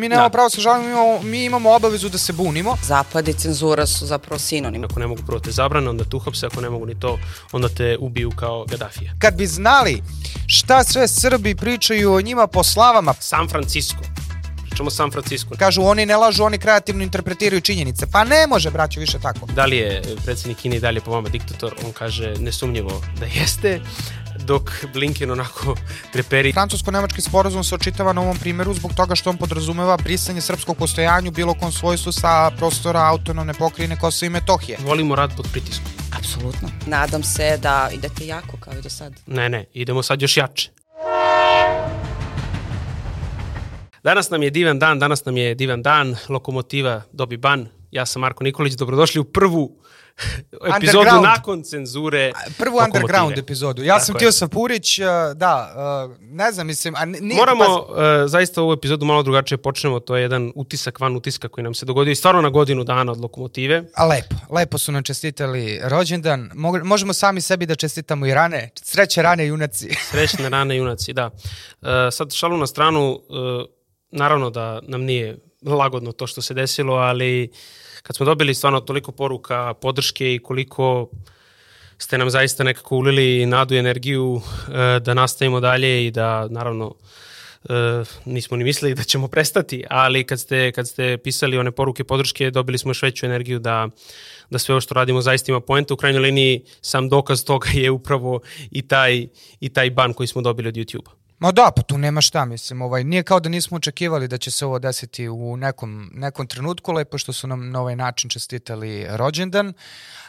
Mi nemamo da. pravo da se žalimo, mi imamo, mi imamo obavezu da se bunimo. Zapad i cenzura su zapravo sinonim. Ako ne mogu prvo te zabrane, onda te uhapse, ako ne mogu ni to, onda te ubiju kao Gaddafija. Kad bi znali šta sve Srbi pričaju o njima po slavama. San Francisco pričamo San Francisco. Kažu oni ne lažu, oni kreativno interpretiraju činjenice. Pa ne može, braćo, više tako. Da li je predsednik Kine i dalje po vama diktator? On kaže nesumnjivo da jeste dok Blinken onako treperi. Francusko-nemački sporazum se očitava na ovom primeru zbog toga što on podrazumeva brisanje srpskog postojanju bilo kom svojstvu sa prostora autonomne pokrajine Kosova i Metohije. Volimo rad pod pritiskom. Apsolutno. Nadam se da idete jako kao i do sad. Ne, ne, idemo sad još jače. Danas nam je divan dan, danas nam je divan dan, Lokomotiva dobi ban. Ja sam Marko Nikolić, dobrodošli u prvu epizodu nakon cenzure. Prvu lokomotive. underground epizodu. Ja Tako sam Tio Sapurić, uh, da, uh, ne znam, mislim... A nije, Moramo uh, zaista ovu epizodu malo drugačije počnemo, to je jedan utisak van utiska koji nam se dogodio i stvarno na godinu dana od lokomotive. A lepo, lepo su nam čestitali rođendan. Možemo sami sebi da čestitamo i rane. Sreće rane junaci. Srećne rane junaci, da. Sad šalu na stranu, naravno da nam nije lagodno to što se desilo, ali kad smo dobili stvarno toliko poruka podrške i koliko ste nam zaista nekako ulili nadu i energiju e, da nastavimo dalje i da naravno e, nismo ni mislili da ćemo prestati, ali kad ste, kad ste pisali one poruke podrške dobili smo još veću energiju da, da sve ovo što radimo zaista ima poenta. U krajnjoj liniji sam dokaz toga je upravo i taj, i taj ban koji smo dobili od YouTube-a. Ma da, pa tu nema šta, mislim, ovaj, nije kao da nismo očekivali da će se ovo desiti u nekom, nekom trenutku, lepo što su nam na ovaj način čestitali rođendan,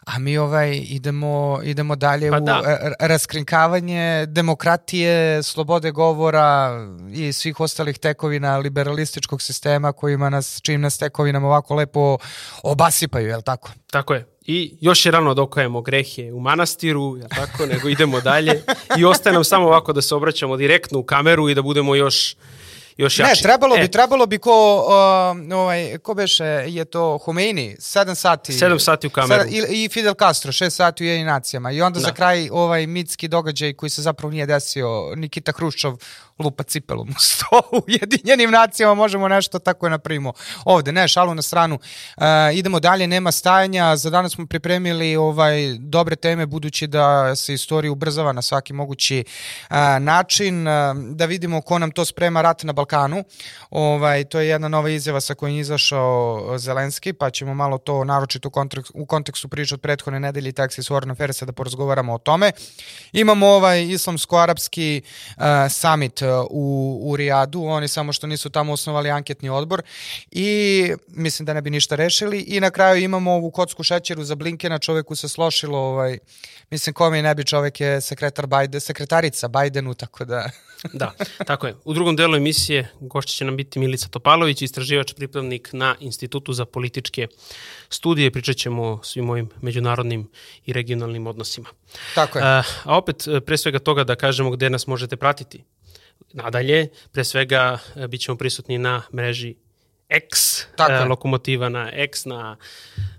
a mi ovaj idemo, idemo dalje pa u da. raskrinkavanje demokratije, slobode govora i svih ostalih tekovina liberalističkog sistema kojima nas, čim nas tekovinama ovako lepo obasipaju, je li tako? Tako je. I još je rano dokajemo grehe u manastiru, ja tako, nego idemo dalje i ostaje nam samo ovako da se obraćamo direktno u kameru i da budemo još još jači. Ne, trebalo bi, e. trebalo bi ko, uh, ovaj, ko beše, je to Homeini, 7 sati. 7 sati u kameru. I, I Fidel Castro, 6 sati u jednim nacijama. I onda da. za kraj ovaj mitski događaj koji se zapravo nije desio, Nikita Hruščov lupa cipelom u sto u jedinjenim nacijama, možemo nešto tako je napravimo ovde. Ne, šalu na stranu. Uh, idemo dalje, nema stajanja. Za danas smo pripremili ovaj dobre teme, budući da se istorija ubrzava na svaki mogući uh, način. Uh, da vidimo ko nam to sprema rat na Balkanu. Ovaj, to je jedna nova izjava sa kojim je izašao Zelenski, pa ćemo malo to naročito u, kontekstu, u kontekstu priče od prethodne nedelje i Texas Warren Affairs da porazgovaramo o tome. Imamo ovaj islamsko-arapski uh, summit u, u Rijadu, oni samo što nisu tamo osnovali anketni odbor i mislim da ne bi ništa rešili i na kraju imamo ovu kocku šećeru za Blinkena, čoveku se slošilo, ovaj, mislim kome ne bi čovek je sekretar Biden, sekretarica Bidenu, tako da... da, tako je. U drugom delu emisije gošće će nam biti Milica Topalović, istraživač pripravnik na Institutu za političke studije. Pričat ćemo o svim ovim međunarodnim i regionalnim odnosima. Tako je. A, a opet, pre svega toga da kažemo gde nas možete pratiti. Nadalje, pre svega, e, bit ćemo prisutni na mreži X, Tako e, lokomotiva na X, na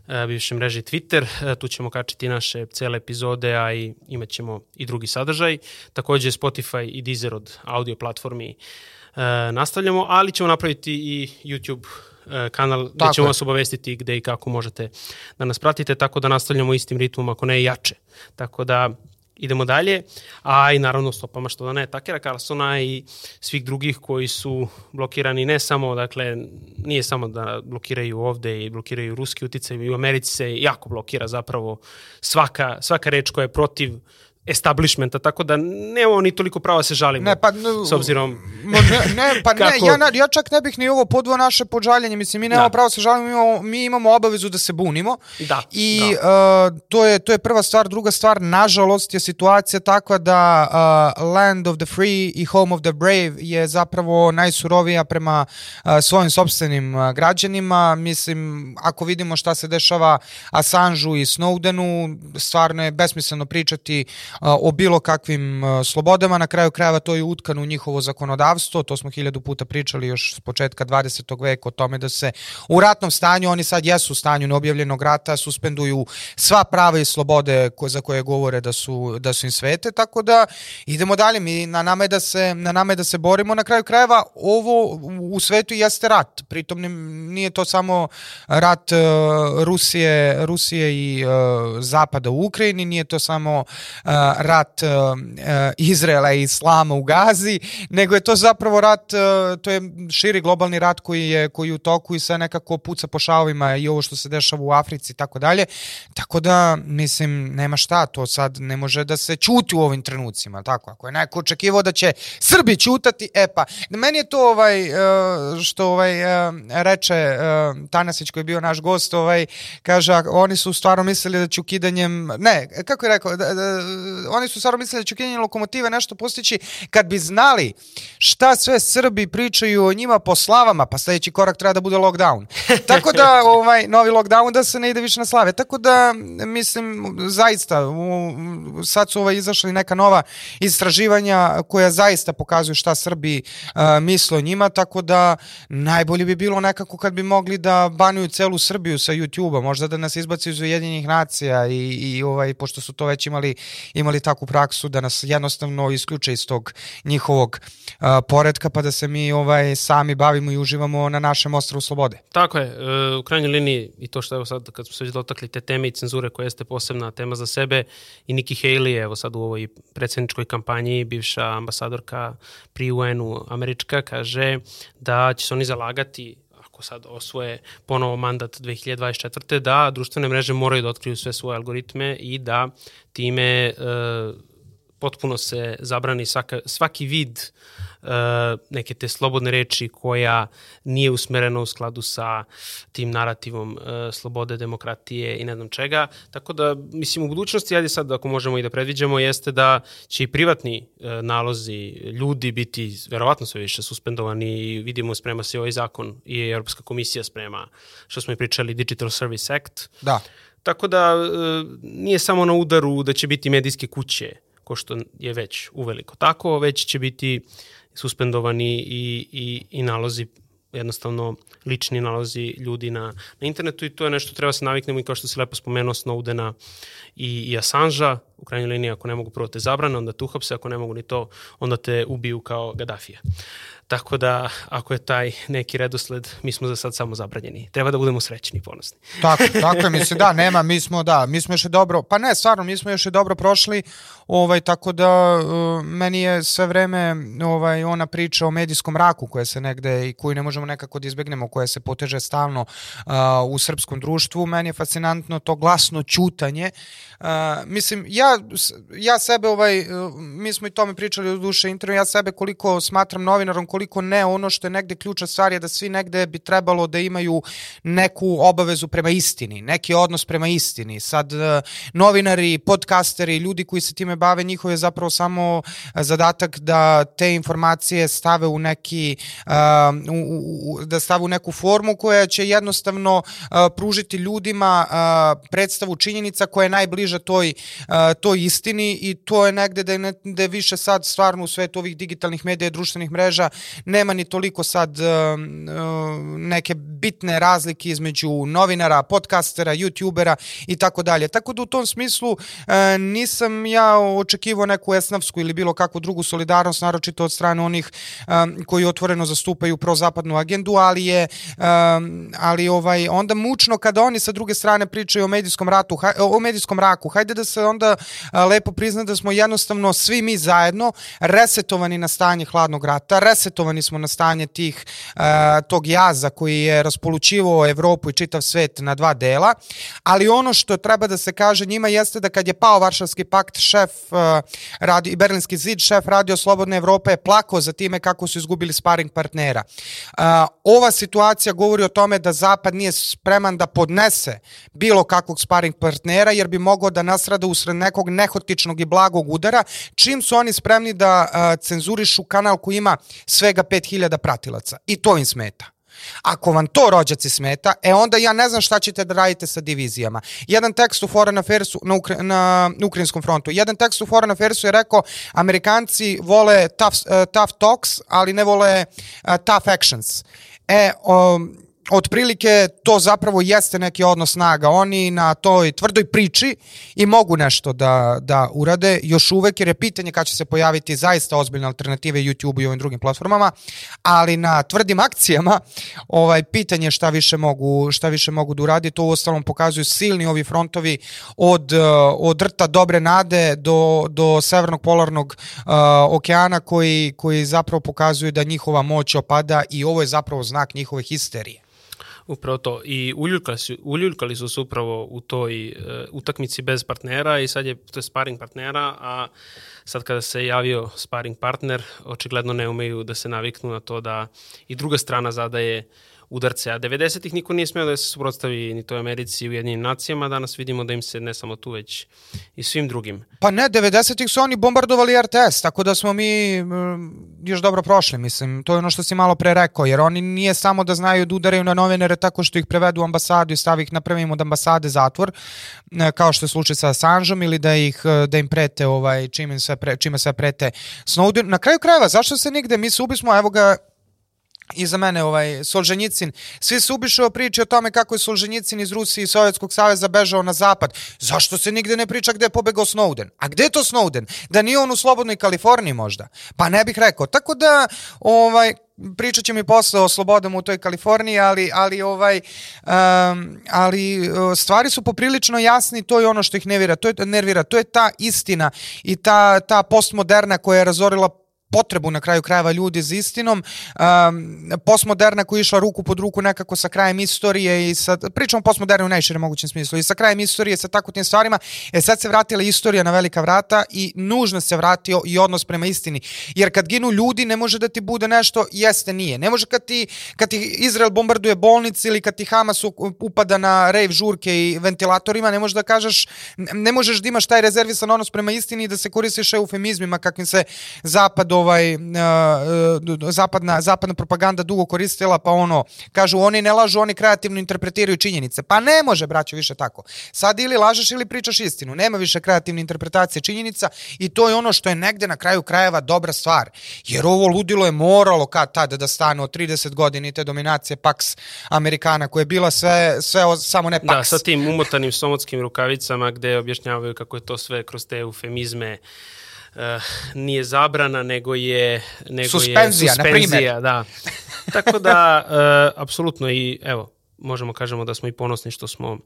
e, bivšoj mreži Twitter. Tu ćemo kačiti naše cele epizode, a i imat ćemo i drugi sadržaj. Takođe Spotify i Deezer od audio platformi nastavljamo, ali ćemo napraviti i YouTube kanal gde ćemo je. vas obavestiti gde i kako možete da nas pratite, tako da nastavljamo istim ritmom, ako ne jače. Tako da idemo dalje, a i naravno stopama što da ne, Takera Carlsona i svih drugih koji su blokirani ne samo, dakle, nije samo da blokiraju ovde i blokiraju ruski uticaj, i u Americi se jako blokira zapravo svaka, svaka reč koja je protiv establishmenta, tako da nemamo ni toliko prava da se žalimo. Ne, pa, ne, s obzirom... Ne, ne pa kako... ne, ja, ja čak ne bih ni ovo podvao naše podžaljenje, mislim, mi nemamo da. pravo da se žalimo, mi imamo, mi imamo obavezu da se bunimo da, i da. Uh, to, je, to je prva stvar. Druga stvar, nažalost je situacija takva da uh, Land of the Free i Home of the Brave je zapravo najsurovija prema uh, svojim sobstvenim uh, građanima. Mislim, ako vidimo šta se dešava Assangeu i Snowdenu, stvarno je besmisleno pričati o bilo kakvim slobodama, na kraju krajeva to je utkano u njihovo zakonodavstvo, to smo hiljadu puta pričali još s početka 20. veka o tome da se u ratnom stanju, oni sad jesu u stanju neobjavljenog rata, suspenduju sva prava i slobode za koje govore da su, da su im svete, tako da idemo dalje, mi, na, nama je da se, na nama je da se borimo, na kraju krajeva ovo u svetu jeste rat, pritom nije to samo rat uh, Rusije, Rusije i uh, Zapada u Ukrajini, nije to samo uh, rat uh, Izraela i Islama u Gazi, nego je to zapravo rat, uh, to je širi globalni rat koji je koji je u toku i sve nekako puca po šavovima i ovo što se dešava u Africi i tako dalje. Tako da, mislim, nema šta, to sad ne može da se čuti u ovim trenucima, tako, ako je neko očekivao da će Srbi čutati, e pa, meni je to ovaj, što ovaj, reče Tanasić koji je bio naš gost, ovaj, kaže, oni su stvarno mislili da će ukidanjem, ne, kako je rekao, da, da, oni su stvarno mislili da će ukidanjem lokomotive nešto postići kad bi znali šta sve Srbi pričaju o njima po slavama, pa sledeći korak treba da bude lockdown. Tako da, ovaj, novi lockdown da se ne ide više na slave. Tako da, mislim, zaista, u, sad su ovaj, izašli neka nova istraživanja koja zaista pokazuju šta Srbi uh, misle o njima, tako da najbolje bi bilo nekako kad bi mogli da banuju celu Srbiju sa YouTube-a, možda da nas izbaci iz Ujedinjenih nacija i, i ovaj, pošto su to već imali, imali takvu praksu da nas jednostavno isključe iz tog njihovog uh, poredka pa da se mi ovaj sami bavimo i uživamo na našem ostrovu slobode. Tako je, uh, u krajnjoj liniji i to što evo sad kad smo se već dotakli te teme i cenzure koja jeste posebna tema za sebe i Nikki Haley evo sad u ovoj predsedničkoj kampanji bivša ambasadorka pri UN-u američka kaže da će se oni zalagati ako sad osvoje ponovo mandat 2024. da društvene mreže moraju da otkriju sve svoje algoritme i da time e, potpuno se zabrani svaka, svaki vid uh, neke te slobodne reči koja nije usmerena u skladu sa tim narativom uh, slobode, demokratije i ne znam čega. Tako da, mislim, u budućnosti, ajde sad ako možemo i da predviđamo, jeste da će i privatni uh, nalozi ljudi biti verovatno sve više suspendovani i vidimo sprema se ovaj zakon i Europska komisija sprema, što smo i pričali, Digital Service Act. Da. Tako da nije samo na udaru da će biti medijske kuće ko što je već uveliko tako, već će biti suspendovani i, i, i nalozi jednostavno lični nalozi ljudi na, na internetu i to je nešto treba se naviknemo i kao što se lepo spomenuo Snowdena i, i Assangea, u krajnjoj liniji ako ne mogu prvo te zabrane, onda te uhapse, ako ne mogu ni to, onda te ubiju kao Gaddafija. Tako da, ako je taj neki redosled, mi smo za sad samo zabranjeni. Treba da budemo srećni i ponosni. Tako, tako je, mislim, da, nema, mi smo, da, mi smo još dobro, pa ne, stvarno, mi smo još dobro prošli, ovaj, tako da uh, meni je sve vreme ovaj, ona priča o medijskom raku koja se negde i koju ne možemo nekako da izbegnemo, koja se poteže stalno uh, u srpskom društvu. Meni je fascinantno to glasno čutanje. Uh, mislim, ja, ja sebe, ovaj, mi smo i tome pričali u duše intervju, ja sebe koliko smatram novinarom, koliko koliko ne, ono što je negde ključna stvar je da svi negde bi trebalo da imaju neku obavezu prema istini, neki odnos prema istini. Sad, e, novinari, podcasteri, ljudi koji se time bave, njihov je zapravo samo e, zadatak da te informacije stave u neki, uh, da stave u neku formu koja će jednostavno pružiti ljudima predstavu činjenica koja je najbliža toj, toj istini i to je negde da je, da je više sad stvarno u svetu ovih digitalnih medija, društvenih mreža nema ni toliko sad uh, neke bitne razlike između novinara, podcastera, youtubera i tako dalje. Tako da u tom smislu uh, nisam ja očekivao neku esnavsku ili bilo kakvu drugu solidarnost, naročito od strane onih koji otvoreno zastupaju prozapadnu agendu, ali je ali ovaj onda mučno kada oni sa druge strane pričaju o medijskom ratu, o medijskom raku. Hajde da se onda lepo prizna da smo jednostavno svi mi zajedno resetovani na stanje hladnog rata, resetovani resetovani smo na stanje tih, tog jaza koji je raspolučivao Evropu i čitav svet na dva dela, ali ono što treba da se kaže njima jeste da kad je pao Varšavski pakt, šef radio, i Berlinski zid, šef radio Slobodne Evrope je plakao za time kako su izgubili sparing partnera. Ova situacija govori o tome da Zapad nije spreman da podnese bilo kakvog sparing partnera, jer bi mogao da nasrada usred nekog nehotičnog i blagog udara, čim su oni spremni da cenzurišu kanal koji ima svega 5000 pratilaca. I to im smeta. Ako vam to rođaci smeta, e onda ja ne znam šta ćete da radite sa divizijama. Jedan tekst u Foreign Affairsu na, Ukra na ukrajinskom frontu, jedan tekst u Foreign Affairsu je rekao Amerikanci vole tough, uh, tough talks, ali ne vole uh, tough actions. E, um, otprilike to zapravo jeste neki odnos snaga. Oni na toj tvrdoj priči i mogu nešto da, da urade još uvek, jer je pitanje kad će se pojaviti zaista ozbiljne alternative YouTube i ovim drugim platformama, ali na tvrdim akcijama ovaj, pitanje šta više mogu, šta više mogu da uradi, to u ostalom pokazuju silni ovi frontovi od, od rta dobre nade do, do severnog polarnog uh, okeana koji, koji zapravo pokazuju da njihova moć opada i ovo je zapravo znak njihove histerije. Upravo to. I uljuljkali su, uljuljkali su se upravo u toj uh, utakmici bez partnera i sad je to je sparing partnera, a sad kada se javio sparing partner, očigledno ne umeju da se naviknu na to da i druga strana zadaje uh, udarce. A 90-ih niko nije smeo da se suprotstavi ni toj Americi u jednim nacijama. Danas vidimo da im se ne samo tu, već i svim drugim. Pa ne, 90-ih su oni bombardovali RTS, tako da smo mi još dobro prošli, mislim. To je ono što si malo pre rekao, jer oni nije samo da znaju da udaraju na novinare tako što ih prevedu u ambasadu i stavi ih napravimo od ambasade zatvor, kao što je slučaj sa Assangeom ili da ih da im prete ovaj čime sve pre, čime sve prete Snowden. Na kraju krajeva zašto se nigde mi se ubismo, evo ga i za mene ovaj Solženjicin. Svi su ubišao priče o tome kako je Solženjicin iz Rusije i Sovjetskog saveza bežao na zapad. Zašto se nigde ne priča gde je pobegao Snowden? A gde je to Snowden? Da nije on u slobodnoj Kaliforniji možda? Pa ne bih rekao. Tako da ovaj pričat ćemo i posle o slobodama u toj Kaliforniji, ali, ali, ovaj, um, ali stvari su poprilično jasni, to je ono što ih nervira, to je, nervira, to je ta istina i ta, ta postmoderna koja je razorila potrebu na kraju krajeva ljudi za istinom. Um, postmoderna koja je išla ruku pod ruku nekako sa krajem istorije i sa, pričamo postmodernu u najširem mogućem smislu, i sa krajem istorije, sa tako tim stvarima. E sad se vratila istorija na velika vrata i nužno se vratio i odnos prema istini. Jer kad ginu ljudi ne može da ti bude nešto, jeste nije. Ne može kad ti, kad ti Izrael bombarduje bolnice ili kad ti Hamas upada na rejv žurke i ventilatorima, ne možeš da kažeš, ne možeš da imaš taj rezervisan odnos prema istini i da se koristiš eufemizmima kakvim se zapad ovaj, uh, zapadna, zapadna propaganda dugo koristila, pa ono, kažu oni ne lažu, oni kreativno interpretiraju činjenice. Pa ne može, braćo, više tako. Sad ili lažeš ili pričaš istinu. Nema više kreativne interpretacije činjenica i to je ono što je negde na kraju krajeva dobra stvar. Jer ovo ludilo je moralo kad tada da stane od 30 godina i te dominacije Pax Amerikana koja je bila sve, sve samo ne Pax. Da, sa tim umotanim somotskim rukavicama gde objašnjavaju kako je to sve kroz te eufemizme nije zabrana, nego je nego suspenzija, je suspenzija, da. Tako da uh, apsolutno i evo možemo kažemo da smo i ponosni što smo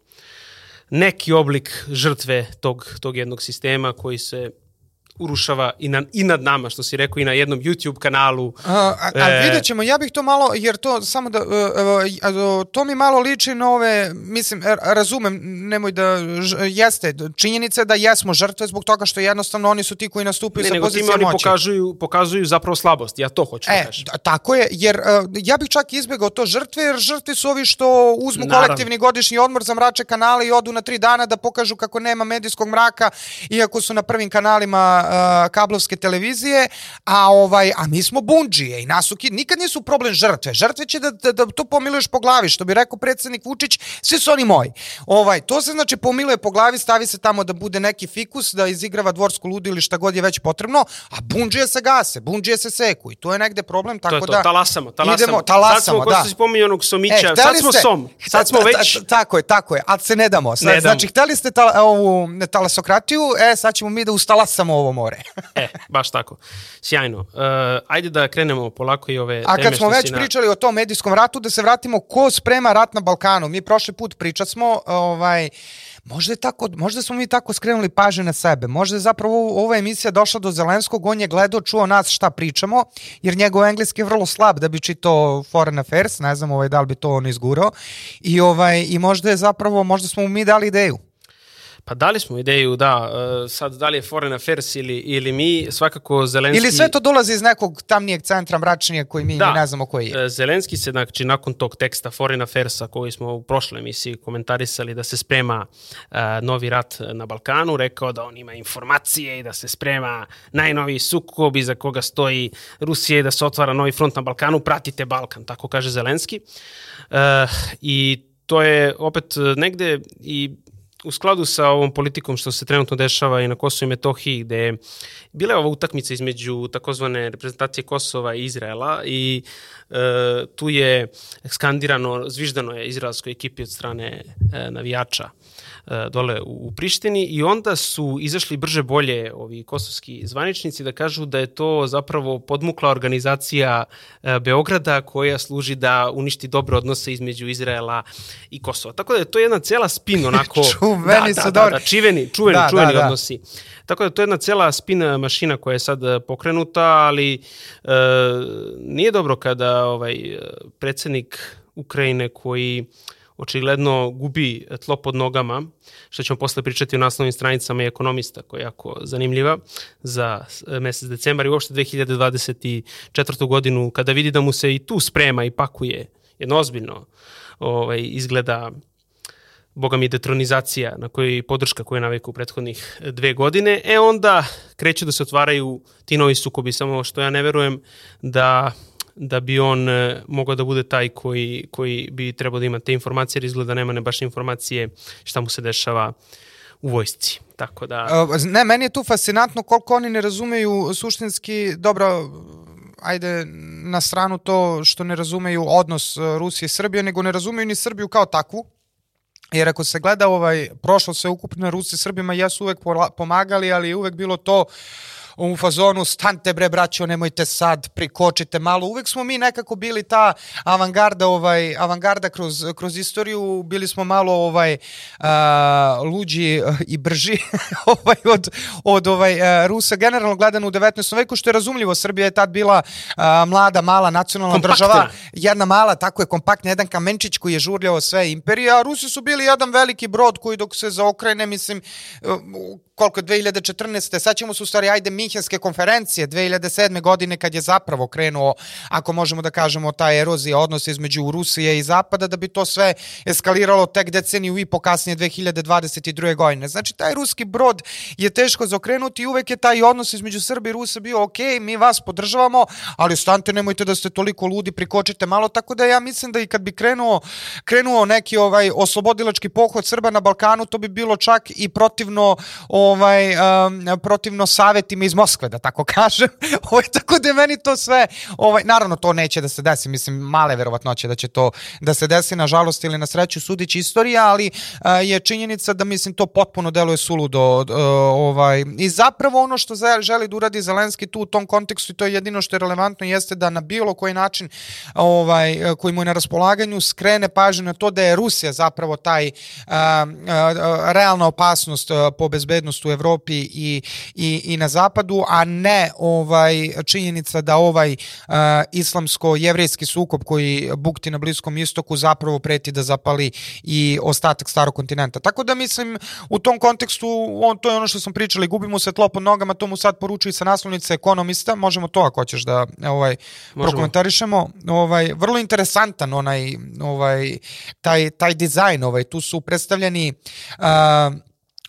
neki oblik žrtve tog tog jednog sistema koji se urušava i, na, i nad nama, što si rekao, i na jednom YouTube kanalu. A, a, e... vidjet ćemo, ja bih to malo, jer to samo da, uh, to mi malo liči na ove, mislim, razumem, nemoj da, jeste, činjenica da jesmo žrtve zbog toga što jednostavno oni su ti koji nastupaju ne, sa pozicije moći. Ne, nego oni pokazuju, pokazuju zapravo slabost, ja to hoću da e, da kažem. Tako je, jer uh, ja bih čak izbjegao to žrtve, jer žrtve su ovi što uzmu Naravno. kolektivni godišnji odmor, zamrače kanale i odu na tri dana da pokažu kako nema medijskog mraka, iako su na prvim kanalima uh, kablovske televizije, a ovaj a mi smo bundžije i nasuki nikad nisu problem žrtve. Žrtve će da, da, da to pomiluješ po glavi, što bi rekao predsednik Vučić, svi su oni moji. Ovaj, to se znači pomiluje po glavi, stavi se tamo da bude neki fikus, da izigrava dvorsku ludu ili šta god je već potrebno, a bundžije se gase, bundžije se seku i to je negde problem, tako to je to, da... talasamo, talasamo. Idemo, talasamo, sad smo, da. Sad smo onog Somića, e, sad smo ste, som, sad smo već... Tako je, tako je, ali se ne damo. Sad, ne damo. Znači, hteli ste ta, ovu talasokratiju, e, sad ćemo mi da ustalasamo ovo more. e, baš tako. Sjajno. Uh, ajde da krenemo polako i ove A kad smo već na... pričali o tom medijskom ratu, da se vratimo ko sprema rat na Balkanu. Mi prošli put pričasmo, ovaj, možda, je tako, možda smo mi tako skrenuli pažnje na sebe. Možda je zapravo ova emisija došla do Zelenskog, on je gledao, čuo nas šta pričamo, jer njegov engleski je vrlo slab da bi čitao Foreign Affairs, ne znam ovaj, da li bi to on izgurao. I, ovaj, I možda je zapravo, možda smo mu mi dali ideju. Pa dali smo ideju, da, e, sad da li je Foreign Affairs ili, ili mi, svakako Zelenski... Ili sve to dolazi iz nekog tamnijeg centra mračnije koji mi, da, ne znamo koji je. E, Zelenski se, znači, nakon tog teksta Foreign Affairsa koji smo u prošloj emisiji komentarisali da se sprema uh, novi rat na Balkanu, rekao da on ima informacije i da se sprema najnoviji sukob iza koga stoji Rusija i da se otvara novi front na Balkanu, pratite Balkan, tako kaže Zelenski. Uh, I to je opet negde i u skladu sa ovom politikom što se trenutno dešava i na Kosovo i Metohiji, gde je bila je ova utakmica između takozvane reprezentacije Kosova i Izraela i e, tu je skandirano, zviždano je izraelskoj ekipi od strane e, navijača E, dole u Prištini i onda su izašli brže bolje ovi kosovski zvaničnici da kažu da je to zapravo podmukla organizacija e, Beograda koja služi da uništi dobre odnose između Izraela i Kosova. Tako da je to jedna cela spin onako... čuveni da, su da, da, da, čiveni, čuveni, da, čuveni da, da. odnosi. Tako da to je jedna cela spin mašina koja je sad pokrenuta, ali e, nije dobro kada ovaj predsednik Ukrajine koji očigledno gubi tlo pod nogama, što ćemo posle pričati o naslovnim stranicama i ekonomista, koja je jako zanimljiva za mesec decembar i uopšte 2024. godinu, kada vidi da mu se i tu sprema i pakuje jedno ozbiljno ovaj, izgleda boga mi detronizacija na kojoj podrška koja je naveka u prethodnih dve godine, e onda kreću da se otvaraju ti novi sukobi, samo što ja ne verujem da da bi on e, mogao da bude taj koji, koji bi trebao da ima te informacije, jer izgleda da nema ne baš informacije šta mu se dešava u vojsci. Tako da... Ne, meni je tu fascinantno koliko oni ne razumeju suštinski, dobro, ajde na stranu to što ne razumeju odnos e, Rusije i Srbije, nego ne razumeju ni Srbiju kao takvu, Jer ako se gleda ovaj prošlo sve ukupno Rusi Srbima jesu uvek pomagali, ali je uvek bilo to uh, u fazonu stante bre braćo, nemojte sad, prikočite malo. Uvek smo mi nekako bili ta avangarda, ovaj, avangarda kroz, kroz istoriju, bili smo malo ovaj a, luđi i brži ovaj, od, od ovaj, a, Rusa, generalno gledano u 19. veku, što je razumljivo, Srbija je tad bila a, mlada, mala nacionalna Kompaktna. država, jedna mala, tako je kompaktna, jedan kamenčić koji je žurljao sve imperije, a Rusi su bili jedan veliki brod koji dok se zaokrene, mislim, koliko 2014. sad ćemo se u stvari, ajde, Minhenske konferencije 2007. godine kad je zapravo krenuo, ako možemo da kažemo, ta erozija odnosa između Rusije i Zapada, da bi to sve eskaliralo tek deceniju i po kasnije 2022. godine. Znači, taj ruski brod je teško zaokrenuti i uvek je taj odnos između Srbije i Rusa bio ok, mi vas podržavamo, ali stante, nemojte da ste toliko ludi, prikočite malo, tako da ja mislim da i kad bi krenuo, krenuo neki ovaj oslobodilački pohod Srba na Balkanu, to bi bilo čak i protivno o ovaj, um, protivno savetima iz Moskve, da tako kažem. ovaj, tako da je meni to sve, ovaj, naravno to neće da se desi, mislim, male verovatnoće da će to da se desi, nažalost ili na sreću sudići istorija, ali uh, je činjenica da, mislim, to potpuno deluje suludo. Uh, ovaj, I zapravo ono što želi da uradi Zelenski tu u tom kontekstu, i to je jedino što je relevantno, jeste da na bilo koji način ovaj, koji mu je na raspolaganju skrene pažnju na to da je Rusija zapravo taj uh, uh, realna opasnost uh, po bezbednost bezbednost u Evropi i, i, i na zapadu, a ne ovaj činjenica da ovaj uh, islamsko-jevrejski sukob koji bukti na Bliskom istoku zapravo preti da zapali i ostatak starog kontinenta. Tako da mislim u tom kontekstu on, to je ono što sam pričali, gubimo se tlo pod nogama, to mu sad poručuju sa naslovnice ekonomista, možemo to ako hoćeš da ovaj možemo. prokomentarišemo. Ovaj vrlo interesantan onaj ovaj taj taj dizajn, ovaj tu su predstavljeni uh,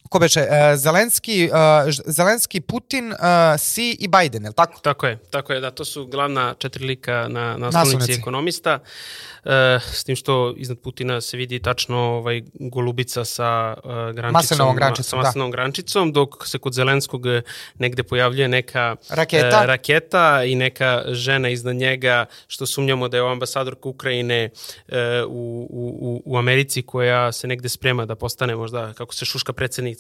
ko beše, uh, Zelenski, uh, Zelenski, Putin, uh, Si i Biden, je li tako? Tako je, tako je, da, to su glavna četiri lika na naslovnici ekonomista. E, s tim što iznad Putina se vidi tačno ovaj golubica sa uh, grančicom, grančicom, sa da. grančicom, dok se kod Zelenskog negde pojavljuje neka raketa. Uh, raketa i neka žena iznad njega, što sumnjamo da je ambasadorka Ukrajine uh, u, u, u Americi koja se negde sprema da postane možda, kako se šuška predsednica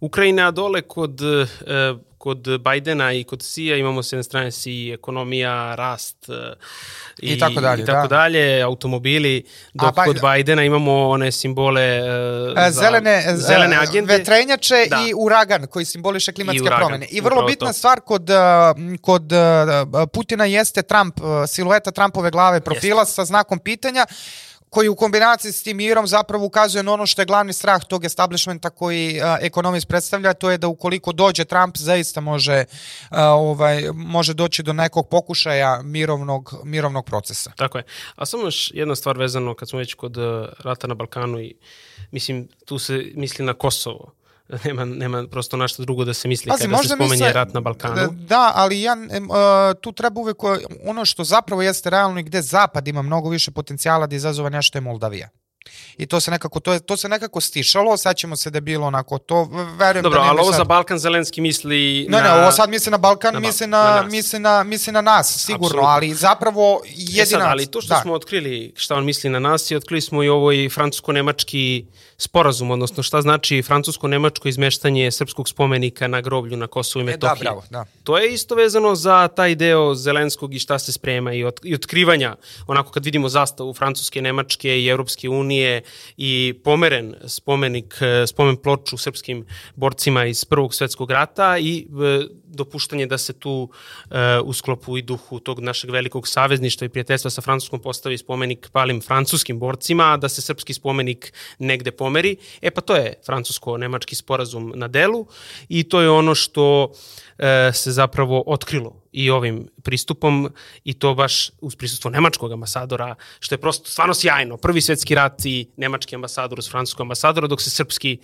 Ukrajine, a dole kod uh, kod Bajdena i kod Sija imamo s jedne strane si ekonomija, rast i, i tako dalje, i tako da. dalje, automobili, dok A, kod Bajdena imamo one simbole uh, za zelene, zelene agende. Vetrenjače da. i uragan koji simboliše klimatske I promene. I vrlo bitna to. stvar kod, kod Putina jeste Trump, silueta Trumpove glave profila Jeste. sa znakom pitanja koji u kombinaciji s tim mirom zapravo ukazuje na ono što je glavni strah tog establishmenta koji uh, ekonomist predstavlja, to je da ukoliko dođe Trump zaista može, uh, ovaj, može doći do nekog pokušaja mirovnog, mirovnog procesa. Tako je. A samo još jedna stvar vezano kad smo već kod rata na Balkanu i mislim tu se misli na Kosovo nema, nema prosto našto drugo da se misli Pazi, kada se spomenje misle, rat na Balkanu. Da, da ali ja, uh, tu treba uvek ono što zapravo jeste realno i gde Zapad ima mnogo više potencijala da izazove nešto je Moldavija. I to se nekako to je to se nekako stišalo, sad ćemo se da bilo onako to verujem Dobro, da ali ovo sad... za Balkan Zelenski misli ne, na Ne, ne, ovo sad misli na Balkan, na, misli na, na misli na misli na nas, sigurno, Absolutno. ali zapravo jedina e sad, ali to što da. smo otkrili šta on misli na nas i otkrili smo i ovo i francusko-nemački sporazum, odnosno šta znači francusko-nemačko izmeštanje srpskog spomenika na groblju na Kosovu i Metohiji. E, da, bravo, da. To je isto vezano za taj deo Zelenskog i šta se sprema i, od, i otkrivanja, onako kad vidimo zastavu Francuske, Nemačke i Europske unije i pomeren spomenik, spomen ploču srpskim borcima iz Prvog svetskog rata i e, dopuštanje da se tu uh, u sklopu i duhu tog našeg velikog savezništva i prijateljstva sa Francuskom postavi spomenik palim francuskim borcima, a da se srpski spomenik negde pomeri. E pa to je francusko-nemački sporazum na delu i to je ono što uh, se zapravo otkrilo i ovim pristupom i to baš uz prisustvo nemačkog ambasadora, što je prosto stvarno sjajno. Prvi svetski rat i nemački ambasador uz francuskog ambasadora, dok se srpski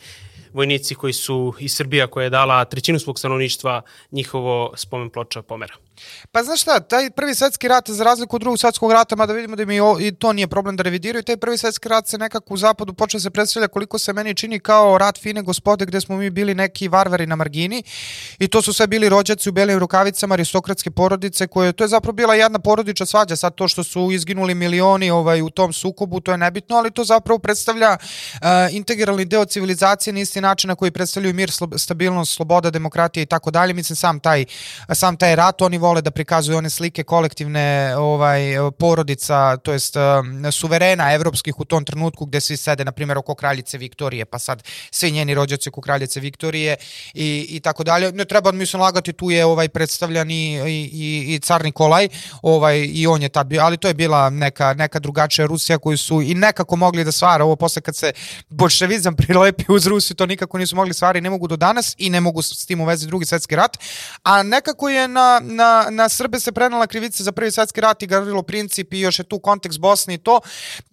vojnici koji su iz Srbija koja je dala trećinu svog stanovništva njihovo spomen ploča pomera. Pa znaš šta, taj prvi svetski rat za razliku od drugog svetskog rata, mada vidimo da mi i to nije problem da revidiraju, taj prvi svetski rat se nekako u zapadu počeo se predstavlja koliko se meni čini kao rat fine gospode gde smo mi bili neki varvari na margini i to su sve bili rođaci u belim rukavicama, aristokratske porodice koje, to je zapravo bila jedna porodiča svađa, sad to što su izginuli milioni ovaj, u tom sukobu, to je nebitno, ali to zapravo predstavlja uh, integralni deo civilizacije na isti način na koji predstavljaju mir, stabilnost, sloboda, demokratija i tako dalje. Mislim, sam taj, sam taj rat, oni vole da prikazuju one slike kolektivne ovaj porodica, to jest um, suverena evropskih u tom trenutku gde svi sede na primjer oko kraljice Viktorije, pa sad svi njeni rođaci oko kraljice Viktorije i, i tako dalje. Ne treba mislim lagati, tu je ovaj predstavljan i, i, i car Nikolaj, ovaj i on je tad bio, ali to je bila neka neka drugačija Rusija koju su i nekako mogli da stvara ovo posle kad se bolševizam prilepi uz Rusiju, to nikako nisu mogli stvari, ne mogu do danas i ne mogu s tim u vezi drugi svetski rat, a nekako je na, na, na Srbe se prenala krivica za prvi svetski rat i Gavrilo Princip i još je tu kontekst Bosne i to,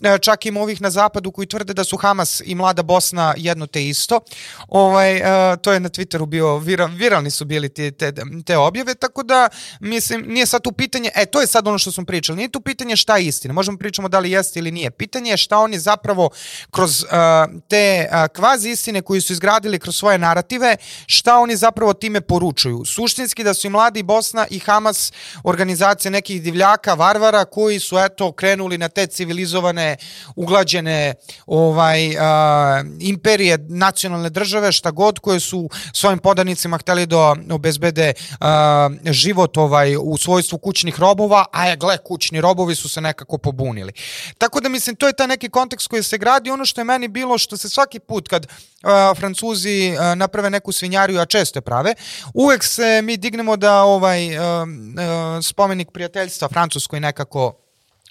e, čak ima ovih na zapadu koji tvrde da su Hamas i Mlada Bosna jedno te isto, ovaj, e, to je na Twitteru bio, viral, viralni su bili te, te, te objave, tako da mislim, nije sad tu pitanje, e to je sad ono što smo pričali, nije tu pitanje šta je istina, možemo pričamo da li jeste ili nije, pitanje je šta oni zapravo kroz uh, te uh, kvazi istine koji su izgradili kroz svoje narative, šta oni zapravo time poručuju. Suštinski da su i Mladi Bosna i Hamas organizacija nekih divljaka, varvara koji su eto krenuli na te civilizovane, uglađene ovaj, a, imperije, nacionalne države, šta god, koje su svojim podanicima hteli da obezbede a, život ovaj, u svojstvu kućnih robova, a je, gle, kućni robovi su se nekako pobunili. Tako da mislim, to je taj neki kontekst koji se gradi. Ono što je meni bilo, što se svaki put kad Francuzi a, naprave neku svinjariju, a često je prave, uvek se mi dignemo da ovaj a, a, spomenik prijateljstva Francuskoj nekako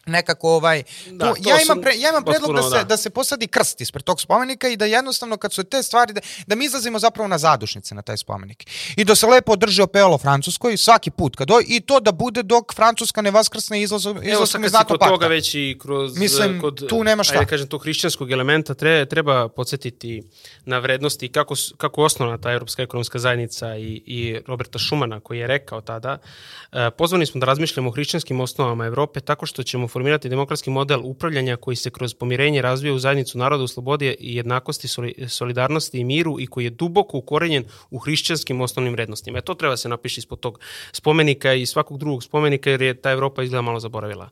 nekako ovaj da, tu, ja imam pre, ja imam predlog da se da. da se posadi krst ispred tog spomenika i da jednostavno kad su te stvari da, da mi izlazimo zapravo na zadušnice na taj spomenik i da se lepo održi opelo francuskoj svaki put kad i to da bude dok francuska ne vaskrsne izlazu izlazu iz NATO pakta. toga već i kroz Mislim, kod tu nema šta. Ajde kažem tog hrišćanskog elementa treba treba podsetiti na vrednosti kako kako osnovna ta evropska ekonomska zajednica i i Roberta Šumana koji je rekao tada uh, pozvani smo da razmišljamo o hrišćanskim osnovama Evrope tako što ćemo formirati demokratski model upravljanja koji se kroz pomirenje razvija u zajednicu naroda u slobodi i jednakosti, solidarnosti i miru i koji je duboko ukorenjen u hrišćanskim osnovnim vrednostima. E to treba se napiši ispod tog spomenika i svakog drugog spomenika jer je ta Evropa izgleda malo zaboravila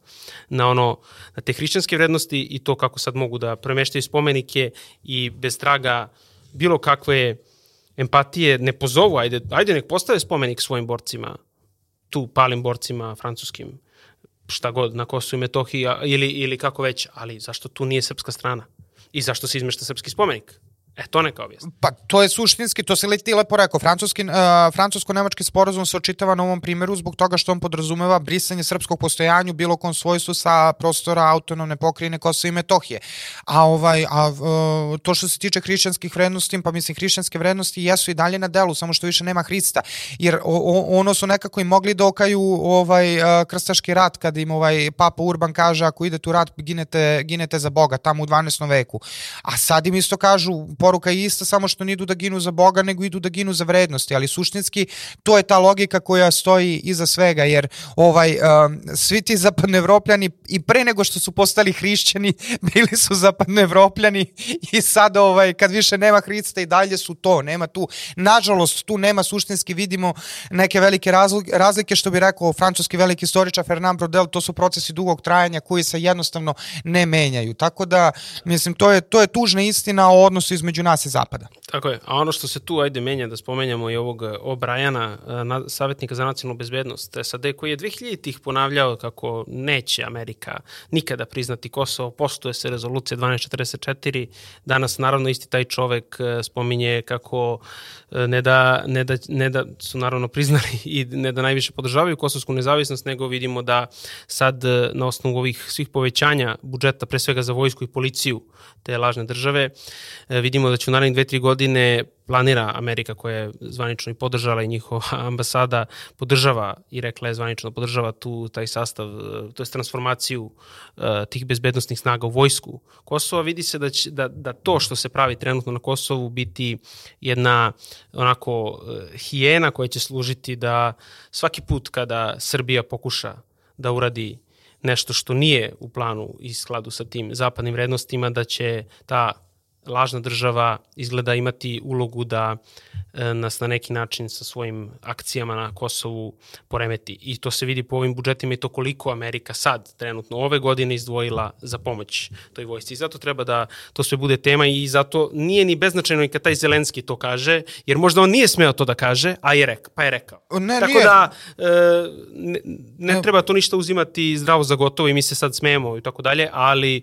na ono na te hrišćanske vrednosti i to kako sad mogu da premeštaju spomenike i bez traga bilo kakve empatije ne pozovu, ajde, ajde nek postave spomenik svojim borcima, tu palim borcima francuskim, šta god na Kosovu i Metohiji ili, ili kako već, ali zašto tu nije srpska strana? I zašto se izmešta srpski spomenik? E, to neka objasni. Pa to je suštinski, to se ti lepo rekao, francuski, uh, francusko-nemački sporazum se očitava na ovom primjeru zbog toga što on podrazumeva brisanje srpskog postojanju bilo kom svojstvu sa prostora autonomne pokrine Kosova i Metohije. A, ovaj, a uh, to što se tiče hrišćanskih vrednosti, pa mislim hrišćanske vrednosti jesu i dalje na delu, samo što više nema Hrista. Jer o, o, ono su nekako i mogli da okaju ovaj, uh, krstaški rat kad im ovaj Papa Urban kaže ako idete u rat ginete, ginete za Boga tamo u 12. veku. A sad im isto kažu poruka je ista, samo što ne idu da ginu za Boga, nego idu da ginu za vrednosti, ali suštinski to je ta logika koja stoji iza svega, jer ovaj, um, svi ti zapadnoevropljani i pre nego što su postali hrišćani, bili su zapadnoevropljani i sad ovaj, kad više nema Hrista i dalje su to, nema tu, nažalost tu nema suštinski, vidimo neke velike razlike, što bi rekao francuski veliki istoričar Fernand Brodel, to su procesi dugog trajanja koji se jednostavno ne menjaju, tako da mislim to je, to je tužna istina o odnosu između između nas i Zapada. Tako je. A ono što se tu, ajde, menja, da spomenjamo i ovog O'Briana, eh, savjetnika za nacionalnu bezbednost SAD, koji je 2000-ih ponavljao kako neće Amerika nikada priznati Kosovo, postuje se rezolucija 1244, danas naravno isti taj čovek eh, spominje kako eh, ne da, ne da, ne da su naravno priznali i ne da najviše podržavaju kosovsku nezavisnost, nego vidimo da sad na osnovu ovih svih povećanja budžeta, pre svega za vojsku i policiju te lažne države, vidimo da će u narednih dve, tri godine planira Amerika koja je zvanično i podržala i njihova ambasada podržava i rekla je zvanično da podržava tu taj sastav, to je transformaciju uh, tih bezbednostnih snaga u vojsku Kosova. Vidi se da, će, da, da to što se pravi trenutno na Kosovu biti jedna onako uh, hijena koja će služiti da svaki put kada Srbija pokuša da uradi nešto što nije u planu i skladu sa tim zapadnim vrednostima, da će ta lažna država izgleda imati ulogu da e, nas na neki način sa svojim akcijama na Kosovu poremeti. I to se vidi po ovim budžetima i to koliko Amerika sad, trenutno ove godine, izdvojila za pomoć toj vojsci. I zato treba da to sve bude tema i zato nije ni beznačajno i kad taj Zelenski to kaže, jer možda on nije smeo to da kaže, a je rek, pa je rekao. Ne, Tako nije. da e, ne, ne treba to ništa uzimati zdravo za gotovo i mi se sad smemo i tako dalje, ali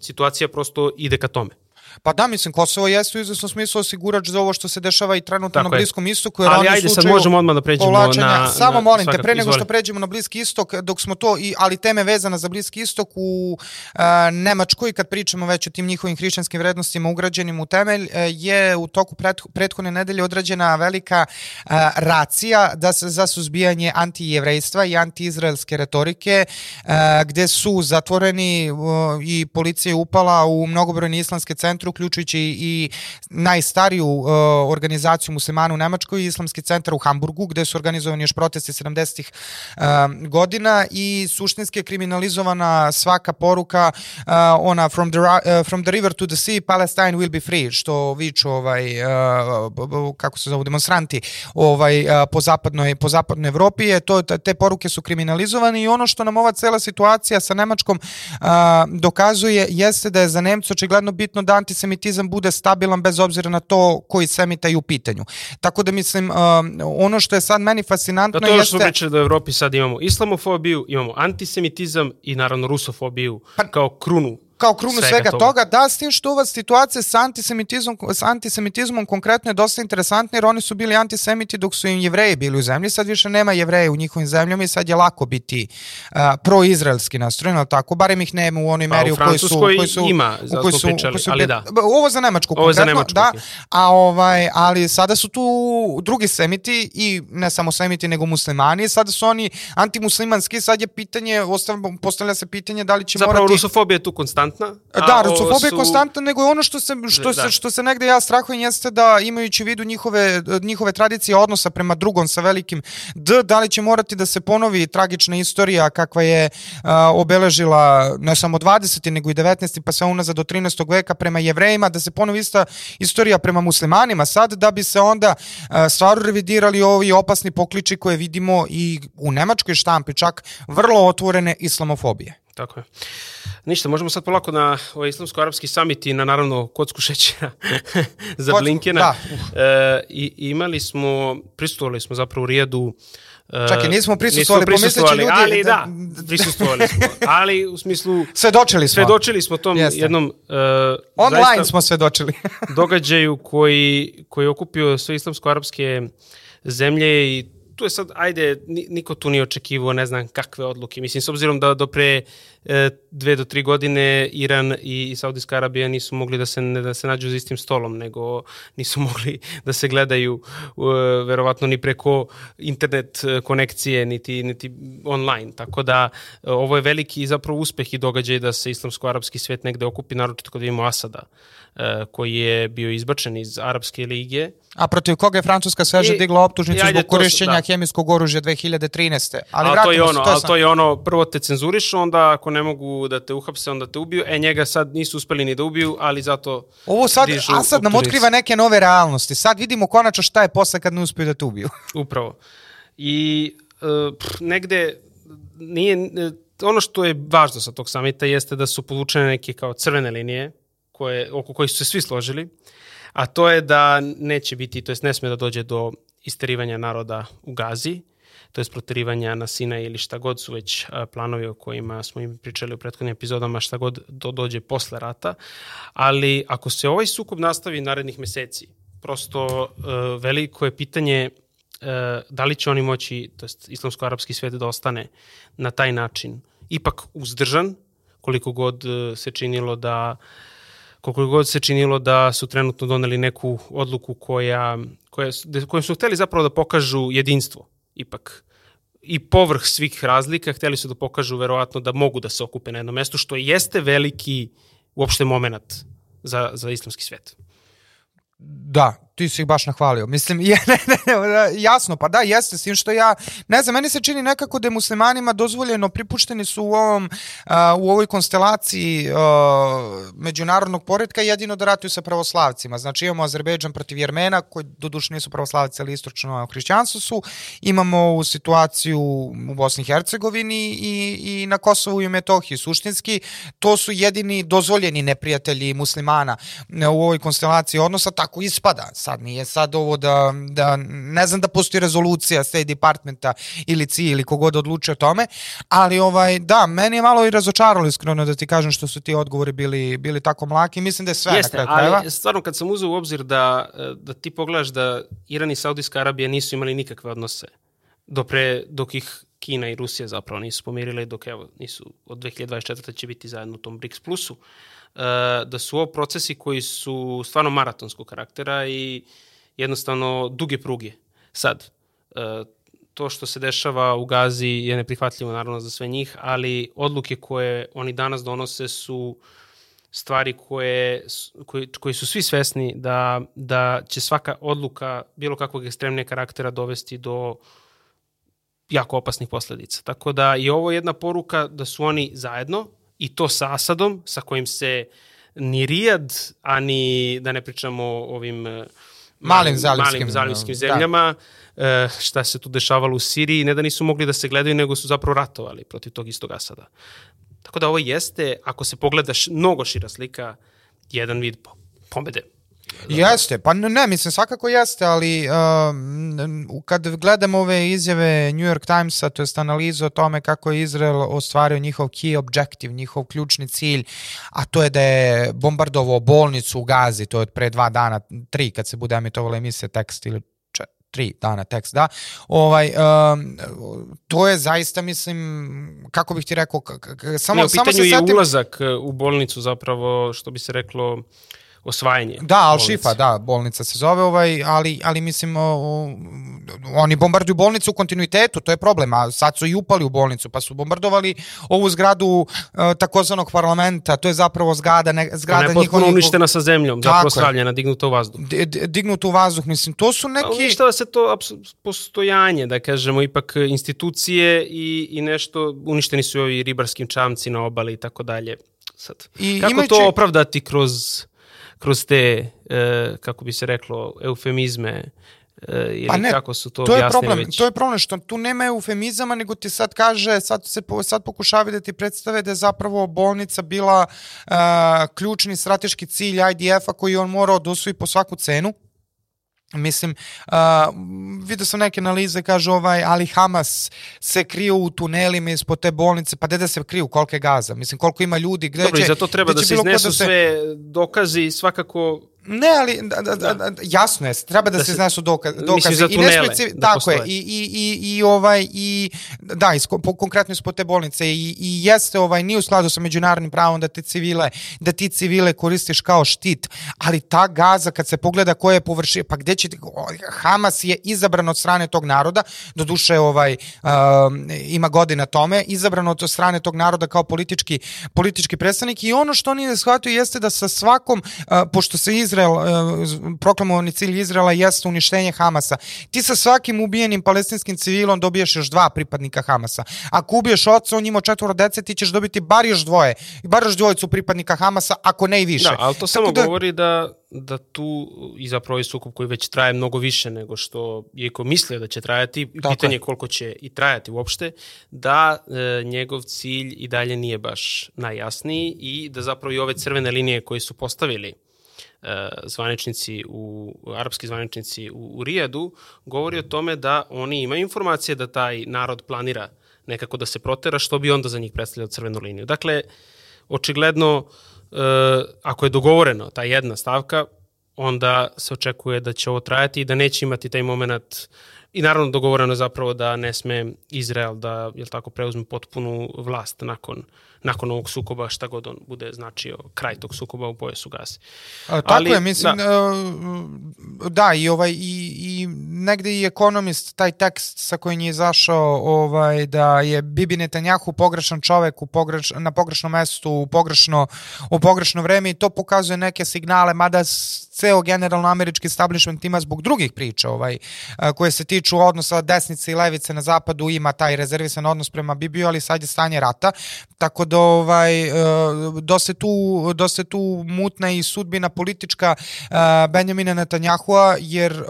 situacija prosto ide ka tome. Pa da, mislim, Kosovo jeste u izvesnom smislu osigurač za ovo što se dešava i trenutno Tako na Bliskom je. istoku. Jer ali ajde, sad možemo odmah da pređemo povlačenja. na... Samo na, molim te, pre nego što pređemo na Bliski istok, dok smo to, i, ali teme vezana za Bliski istok u uh, Nemačkoj, kad pričamo već o tim njihovim hrišćanskim vrednostima ugrađenim u temelj, uh, je u toku pret, prethodne nedelje odrađena velika uh, racija da se za suzbijanje antijevrejstva i antiizraelske retorike, uh, gde su zatvoreni uh, i policija upala u mnogobrojne islamske centre uključujući i najstariju uh, organizaciju muslimana u Nemačkoj, Islamski centar u Hamburgu, gde su organizovani još protesti 70-ih uh, godina i suštinski je kriminalizovana svaka poruka uh, ona from the, uh, from the river to the sea, Palestine will be free, što viču ovaj, uh, kako se zovu, demonstranti ovaj, uh, po, zapadnoj, po zapadnoj Evropi, je to, te poruke su kriminalizovane i ono što nam ova cela situacija sa Nemačkom uh, dokazuje jeste da je za Nemcu očigledno bitno da anti antisemitizam bude stabilan bez obzira na to koji semita je u pitanju. Tako da mislim, uh, ono što je sad meni fascinantno da to je što smo pričali da u Evropi sad imamo islamofobiju, imamo antisemitizam i naravno rusofobiju pa, kao krunu kao krunu svega, svega toga. toga, da, s tim što ova situacija sa antisemitizmom, s antisemitizmom konkretno je dosta interesantna, jer oni su bili antisemiti dok su im jevreji bili u zemlji, sad više nema jevreja u njihovim zemljama i sad je lako biti uh, proizraelski nastrojen, ali tako, barem ih nema u onoj pa, meri u, u kojoj su... Koji su ima, za kojoj su, pričali, su, ali da. Ovo za Nemačku ovo konkretno, za Nemačku, da, a ovaj, ali sada su tu drugi semiti i ne samo semiti, nego muslimani, sada su oni antimuslimanski, sad je pitanje, postavlja se pitanje da li će Zapravo, morati... Zapravo, rusofobija je tu konstantna, Da, rusofobija su... je konstantna, nego je ono što se, što, da. se, što se negde ja strahujem jeste da imajući u vidu njihove, njihove tradicije odnosa prema drugom sa velikim D, da li će morati da se ponovi tragična istorija kakva je a, obeležila ne samo 20. nego i 19. pa sve unazad do 13. veka prema jevrejima, da se ponovi ista istorija prema muslimanima sad, da bi se onda a, stvaru revidirali ovi opasni pokliči koje vidimo i u nemačkoj štampi, čak vrlo otvorene islamofobije. Tako je. Ništa, možemo sad polako na ovaj islamsko-arapski summit i na naravno kocku šećera za Kocku, Blinkena. Da. E, I imali smo, pristupovali smo zapravo u Rijedu Čak i nismo prisustvovali, prisustvovali ljudi... Ali da, prisustvovali smo. Ali u smislu... Svedočili smo. Svedočili smo tom Jeste. jednom... Uh, Online zaista smo svedočili. događaju koji, koji je okupio sve islamsko-arapske zemlje i tu je sad, ajde, ni- niko tu nije očekivao ne znam kakve odluke. Mislim, s obzirom da do pre e, dve do tri godine Iran i, i Saudijska Arabija nisu mogli da se, ne, da se nađu za istim stolom, nego nisu mogli da se gledaju e, verovatno ni preko internet e, konekcije, niti, niti online. Tako da e, ovo je veliki zapravo uspeh i događaj da se islamsko-arapski svet negde okupi, naročito kad vidimo Asada, e, koji je bio izbačen iz Arapske lige. A protiv koga je Francuska sveže digla optužnicu zbog korišćenja da. Hemijskog oružja 2013. Ali, Ali to je ono, se, ali to je ono, prvo te cenzurišu, onda ako ne mogu da te uhapse, onda te ubiju. E, njega sad nisu uspeli ni da ubiju, ali zato Ovo sad, dižu Asad nam optužnice. otkriva neke nove realnosti. Sad vidimo konačno šta je posle kad ne uspiju da te ubiju. Upravo. I uh, pff, negde nije, e, ono što je važno sa tog samita jeste da su povučene neke kao crvene linije koje, oko kojih su se svi složili, a to je da neće biti, to jest ne sme da dođe do isterivanja naroda u Gazi, to jest proterivanja na Sina ili šta god su već planovi o kojima smo im pričali u prethodnim epizodama, šta god do, dođe posle rata. Ali ako se ovaj sukob nastavi narednih meseci, prosto uh, veliko je pitanje uh, da li će oni moći, to jest islamsko-arapski svet da ostane na taj način ipak uzdržan, koliko god uh, se činilo da koliko god se činilo da su trenutno doneli neku odluku koja, koja, kojom su hteli zapravo da pokažu jedinstvo ipak i povrh svih razlika hteli su da pokažu verovatno da mogu da se okupe na jednom mestu, što jeste veliki uopšte moment za, za islamski svet. Da, ti si ih baš nahvalio. Mislim, je, ne, ne, ne, jasno, pa da, jeste, s tim što ja, ne znam, meni se čini nekako da je muslimanima dozvoljeno, pripušteni su u, ovom, a, u ovoj konstelaciji a, međunarodnog poredka jedino da ratuju sa pravoslavcima. Znači imamo Azerbejdžan protiv Jermena, koji doduše nisu pravoslavci, ali istočno hrišćanstvo su. Imamo u situaciju u Bosni i Hercegovini i, i na Kosovu i Metohiji. Suštinski, to su jedini dozvoljeni neprijatelji muslimana e, u ovoj konstelaciji odnosa, tako ispada. Sad nije sad ovo da, da ne znam da postoji rezolucija State Departmenta ili CI ili kogod odlučuje o tome, ali ovaj, da, meni je malo i razočaralo iskreno da ti kažem što su ti odgovori bili, bili tako mlaki. Mislim da je sve Jeste, na kraju krajeva. ali stvarno kad sam uzeo u obzir da, da ti pogledaš da Iran i Saudijska Arabija nisu imali nikakve odnose do pre, dok ih Kina i Rusija zapravo nisu pomirile, dok evo, nisu od 2024. će biti zajedno u tom BRICS plusu, uh, da su ovo procesi koji su stvarno maratonskog karaktera i jednostavno duge pruge. Sad, uh, to što se dešava u Gazi je neprihvatljivo naravno za sve njih, ali odluke koje oni danas donose su stvari koje, koje, koji su svi svesni da, da će svaka odluka bilo kakvog ekstremne karaktera dovesti do jako opasnih posledica. Tako da je ovo jedna poruka da su oni zajedno i to sa Asadom, sa kojim se ni Rijad, a ni da ne pričamo ovim eh, Malim zalivskim, malim zalivskim zemljama, da. šta se tu dešavalo u Siriji, ne da nisu mogli da se gledaju, nego su zapravo ratovali protiv tog istog Asada. Tako da ovo jeste, ako se pogledaš mnogo šira slika, jedan vid po- pobede. Jeste, pa ne, ne, mislim svakako jeste, ali um, kad gledam ove izjave New York Timesa, to jest analizu o tome kako je Izrael ostvario njihov key objective, njihov ključni cilj, a to je da je bombardovao bolnicu u Gazi, to je od pre dva dana, tri, kad se bude emitovala emisija tekst ili tri dana tekst, da. Ovaj, um, to je zaista, mislim, kako bih ti rekao, k- k- samo, Ne, u samo pitanju se je setim... ulazak eh, u bolnicu zapravo, što bi se reklo, osvajanje. Da, Al. Šifa, da, bolnica se zove, ovaj, ali, ali mislim, o, o, oni bombarduju bolnicu u kontinuitetu, to je problem, a sad su i upali u bolnicu, pa su bombardovali ovu zgradu e, takozvanog parlamenta, to je zapravo zgrada, ne, zgrada Ona je potpuno njihovih- uništena sa zemljom, Tako zapravo je. stavljena, dignuta u vazduh. D- d- dignuto u vazduh, mislim, to su neki... uništava se to postojanje, da kažemo, ipak institucije i, i nešto, uništeni su i ovi ribarskim čamci na obali i tako dalje. Sad, I kako imajući- to opravdati kroz, kroz te, e, kako bi se reklo, eufemizme, e, ili Pa ne, kako su to, to je objasnili problem, već? to je problem što tu nema eufemizama, nego ti sad kaže, sad se sad pokušavaju da ti predstave da je zapravo bolnica bila uh, ključni strateški cilj IDF-a koji on morao da osvoji po svaku cenu Mislim, uh, vidio sam neke analize, kaže ovaj, ali Hamas se kriju u tunelima ispod te bolnice, pa gde da se kriju, koliko je gaza? Mislim, koliko ima ljudi, gde Dobro, će... Dobro, i za to treba da se iznesu da se... sve dokazi, svakako Ne, ali da, da, da, da. jasno je, treba da, da se iznesu dokaz, dokazi. Za tunele, I ne specif... da tako je, i, i, i, i, ovaj, i da, is, po, konkretno ispod te bolnice i, i jeste ovaj, ni u skladu sa međunarodnim pravom da te civile, da ti civile koristiš kao štit, ali ta gaza kad se pogleda koje je površina, pa gde će, Hamas je izabran od strane tog naroda, do duše ovaj, um, ima godina tome, izabran od strane tog naroda kao politički, politički predstavnik i ono što oni ne shvataju jeste da sa svakom, uh, pošto se Izrael Izrael, e, proklamovani cilj Izraela jeste uništenje Hamasa. Ti sa svakim ubijenim palestinskim civilom dobiješ još dva pripadnika Hamasa. Ako ubiješ oca, on ima četvoro dece, ti ćeš dobiti bar još dvoje, bar još dvojicu pripadnika Hamasa, ako ne i više. Da, ali to Tako samo da... govori da da tu i zapravo je sukup koji već traje mnogo više nego što je ko mislio da će trajati, Tako pitanje je koliko će i trajati uopšte, da e, njegov cilj i dalje nije baš najjasniji i da zapravo i ove crvene linije koje su postavili zvaničnici u, arapski zvaničnici u, u Rijadu, govori o tome da oni imaju informacije da taj narod planira nekako da se protera, što bi onda za njih predstavljalo crvenu liniju. Dakle, očigledno, e, ako je dogovoreno ta jedna stavka, onda se očekuje da će ovo trajati i da neće imati taj moment i naravno dogovoreno zapravo da ne sme Izrael da jel tako preuzme potpunu vlast nakon nakon ovog sukoba šta god on bude značio kraj tog sukoba u pojasu Gaze. A, tako Ali, je, mislim da. Uh, da i ovaj i, i negde i ekonomist taj tekst sa kojim je izašao ovaj da je Bibi Netanjahu pogrešan čovek u pogreš, na pogrešnom mestu u pogrešno u pogrešno vreme i to pokazuje neke signale mada ceo generalno američki establishment ima zbog drugih priča ovaj, koje se tiču odnosa desnice i levice na zapadu ima taj rezervisan odnos prema Bibiju, ali sad je stanje rata, tako da ovaj, dosta, tu, dosta tu mutna i sudbina politička Benjamina Netanyahua, jer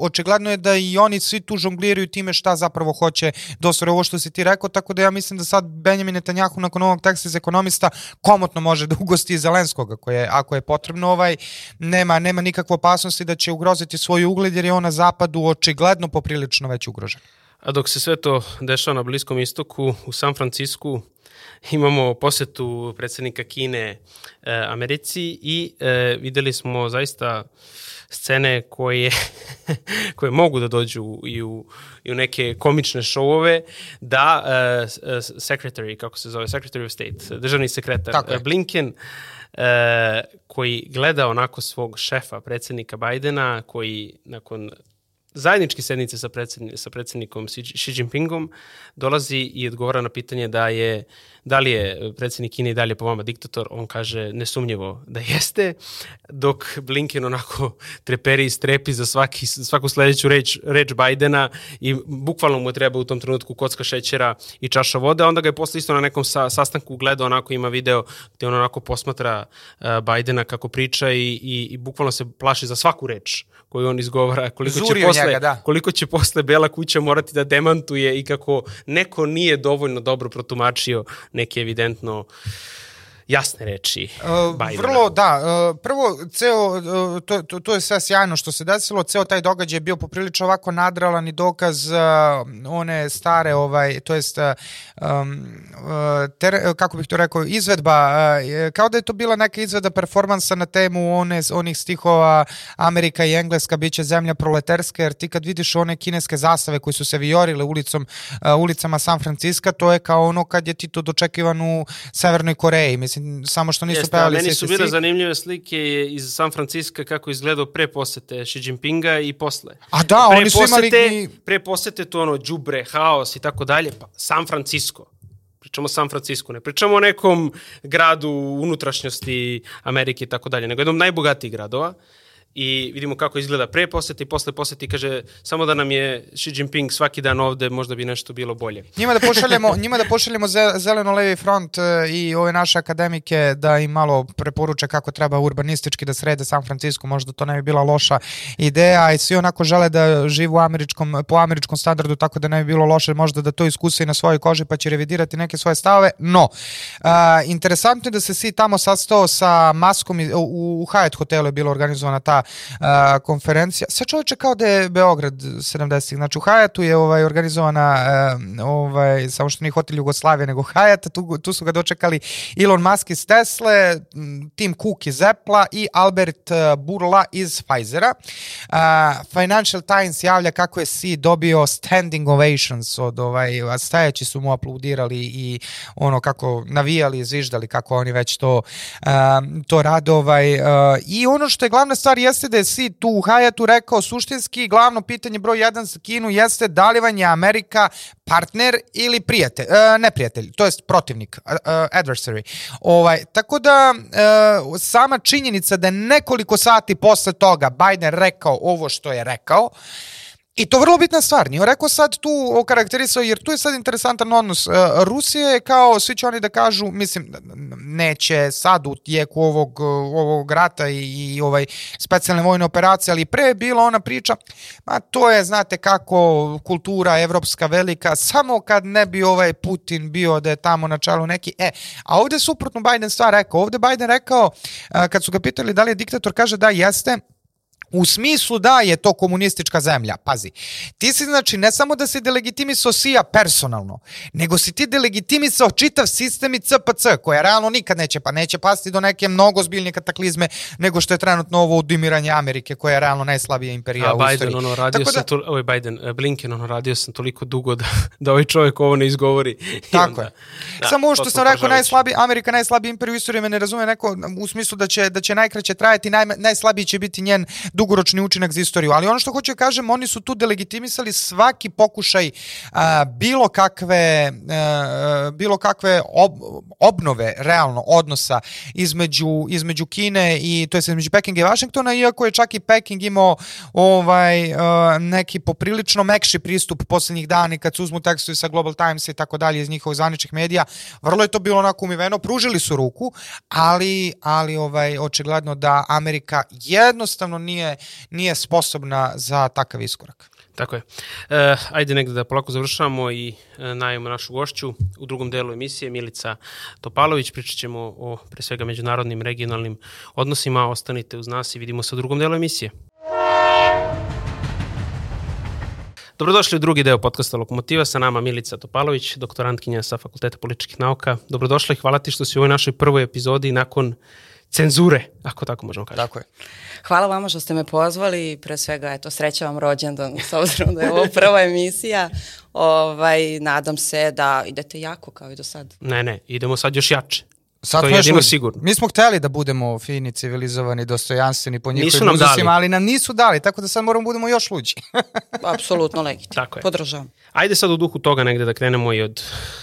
očigledno je da i oni svi tu žongliraju time šta zapravo hoće dosvore ovo što si ti rekao, tako da ja mislim da sad Benjamin Netanyahu nakon ovog teksta iz ekonomista komotno može da ugosti Zelenskoga, koje, ako je potrebno, ovaj, nema, nema nikakve opasnosti da će ugroziti svoj ugled jer je on na zapadu očigledno poprilično već ugrožen. A dok se sve to dešava na Bliskom istoku, u San Francisku imamo posetu predsednika Kine e, Americi i e, videli smo zaista scene koje, koje mogu da dođu i u, i u neke komične šovove, da uh, secretary, kako se zove, secretary of state, državni sekretar Blinken, e, koji gleda onako svog šefa, predsednika Bajdena, koji nakon zajedničke sednice sa, predsedni, sa predsednikom Xi Jinpingom dolazi i odgovara na pitanje da je da li je predsednik Kine i dalje po vama diktator, on kaže nesumnjivo da jeste, dok Blinken onako treperi i strepi za svaki, svaku sledeću reč, reč Bajdena i bukvalno mu treba u tom trenutku kocka šećera i čaša vode, onda ga je posle isto na nekom sa, sastanku gledao, onako ima video gde on onako posmatra uh, Bajdena kako priča i, i, i bukvalno se plaši za svaku reč koju on izgovara, koliko Zurio će, posle, njega, da. koliko će posle Bela kuća morati da demantuje i kako neko nije dovoljno dobro protumačio neke evidentno jasne reči uh. Vrlo, da. Uh, prvo, ceo, uh, to, to, to je sve sjajno što se desilo, ceo taj događaj je bio poprilično ovako nadralan i dokaz uh, one stare, ovaj, to jest, um, ter, kako bih to rekao, izvedba, uh, kao da je to bila neka izveda performansa na temu one, onih stihova Amerika i Engleska biće zemlja proleterska, jer ti kad vidiš one kineske zastave koji su se viorile ulicom, uh, ulicama San Francisco, to je kao ono kad je ti to dočekivan u Severnoj Koreji, mislim mislim, samo što nisu Jeste, pevali Meni su bile zanimljive slike iz San Francisco kako izgledao pre posete Xi Jinpinga i posle. A da, pre oni su posete, imali... Pre posete to ono, džubre, haos i tako dalje, pa San Francisco. Pričamo o San Francisco, ne pričamo o nekom gradu unutrašnjosti Amerike i tako dalje, nego jednom najbogatijih gradova i vidimo kako izgleda pre posete i posle posete i kaže samo da nam je Xi Jinping svaki dan ovde možda bi nešto bilo bolje. Njima da pošaljemo, njima da pošaljemo zeleno-levi front e, i ove naše akademike da im malo preporuče kako treba urbanistički da srede San Francisco, možda to ne bi bila loša ideja i svi onako žele da živu američkom, po američkom standardu tako da ne bi bilo loše možda da to iskuse i na svojoj koži pa će revidirati neke svoje stavove, no a, interesantno je da se svi tamo sastao sa maskom u, u Hyatt hotelu je bila organizovana ta uh, konferencija. Sve čoveče kao da je Beograd 70-ih. Znači u Hajatu je ovaj, organizovana, uh, ovaj, samo što nije hotel Jugoslavije, nego Hajata, tu, tu su ga dočekali Elon Musk iz Tesle, Tim Cook iz Apple i Albert Burla iz Pfizera. Financial Times javlja kako je si dobio standing ovations od ovaj, stajaći su mu aplaudirali i ono kako navijali, zviždali kako oni već to, um, to rade ovaj, uh, i ono što je glavna stvar jeste da je si tu u Hayatu rekao suštinski glavno pitanje broj jedan za Kinu jeste da li vam je Amerika partner ili prijatelj, uh, ne prijatelj, to jest protivnik, uh, adversary. Ovaj, tako da uh, sama činjenica da je nekoliko sati posle toga Biden rekao ovo što je rekao, I to vrlo bitna stvar. Nije rekao sad tu okarakterisao, jer tu je sad interesantan odnos. E, Rusija je kao, svi će oni da kažu, mislim, neće sad u tijeku ovog, ovog rata i, i ovaj specijalne vojne operacije, ali pre je bila ona priča, ma to je, znate kako, kultura evropska velika, samo kad ne bi ovaj Putin bio da je tamo na čelu neki, e, a ovde suprotno Biden stvar rekao, ovde Biden rekao, e, kad su ga pitali da li je diktator, kaže da jeste, U smislu da je to komunistička zemlja, pazi. Ti si znači ne samo da si delegitimisao SIA personalno, nego si ti delegitimisao čitav sistem i CPC, koja realno nikad neće, pa neće pasti do neke mnogo zbiljnije kataklizme nego što je trenutno ovo udimiranje Amerike, koja je realno najslabija imperija A, u Biden, istoriji. ono, radio Tako sam, da- to, ovaj Biden, eh, Blinken, ono, radio sam toliko dugo da, da ovaj čovjek ovo ne izgovori. Tako onda- je. Da, Samo ovo to što sam rekao, najslabi, Amerika najslabiji imperij u istoriji me ne razume neko u smislu da će, da će najkraće trajati, naj, najslabiji će biti njen dugoročni učinak za istoriju. Ali ono što hoću da kažem, oni su tu delegitimisali svaki pokušaj a, bilo kakve, a, bilo kakve ob, obnove realno odnosa između, između Kine i to je između Pekinga i Vašingtona, iako je čak i Peking imao ovaj a, neki poprilično mekši pristup poslednjih dana kad se uzmu tekstovi sa Global Times i tako dalje iz njihovih zvaničnih medija, vrlo je to bilo onako umiveno, pružili su ruku, ali ali ovaj očigledno da Amerika jednostavno nije nije sposobna za takav iskorak. Tako je. E, ajde negde da polako završavamo i e, najemo našu gošću. U drugom delu emisije Milica Topalović pričat ćemo o pre svega međunarodnim regionalnim odnosima. Ostanite uz nas i vidimo se u drugom delu emisije. Dobrodošli u drugi deo podcasta Lokomotiva, sa nama Milica Topalović, doktorantkinja sa Fakulteta političkih nauka. Dobrodošla i hvala ti što si u ovoj našoj prvoj epizodi nakon cenzure, ako tako možemo kažem. Tako je. Hvala vama što ste me pozvali, pre svega, eto, sreća vam rođendan, s obzirom da je ovo prva emisija. Ovaj, nadam se da idete jako kao i do sad. Ne, ne, idemo sad još jače. Sad to je jedino sigurno. Mi smo hteli da budemo fini, civilizovani, dostojanstveni po Nisu njihovim nam dali. ali nam nisu dali, tako da sad moramo da budemo još luđi. Apsolutno legitimno. Tako je. Podržavam. Ajde sad u duhu toga negde da krenemo i od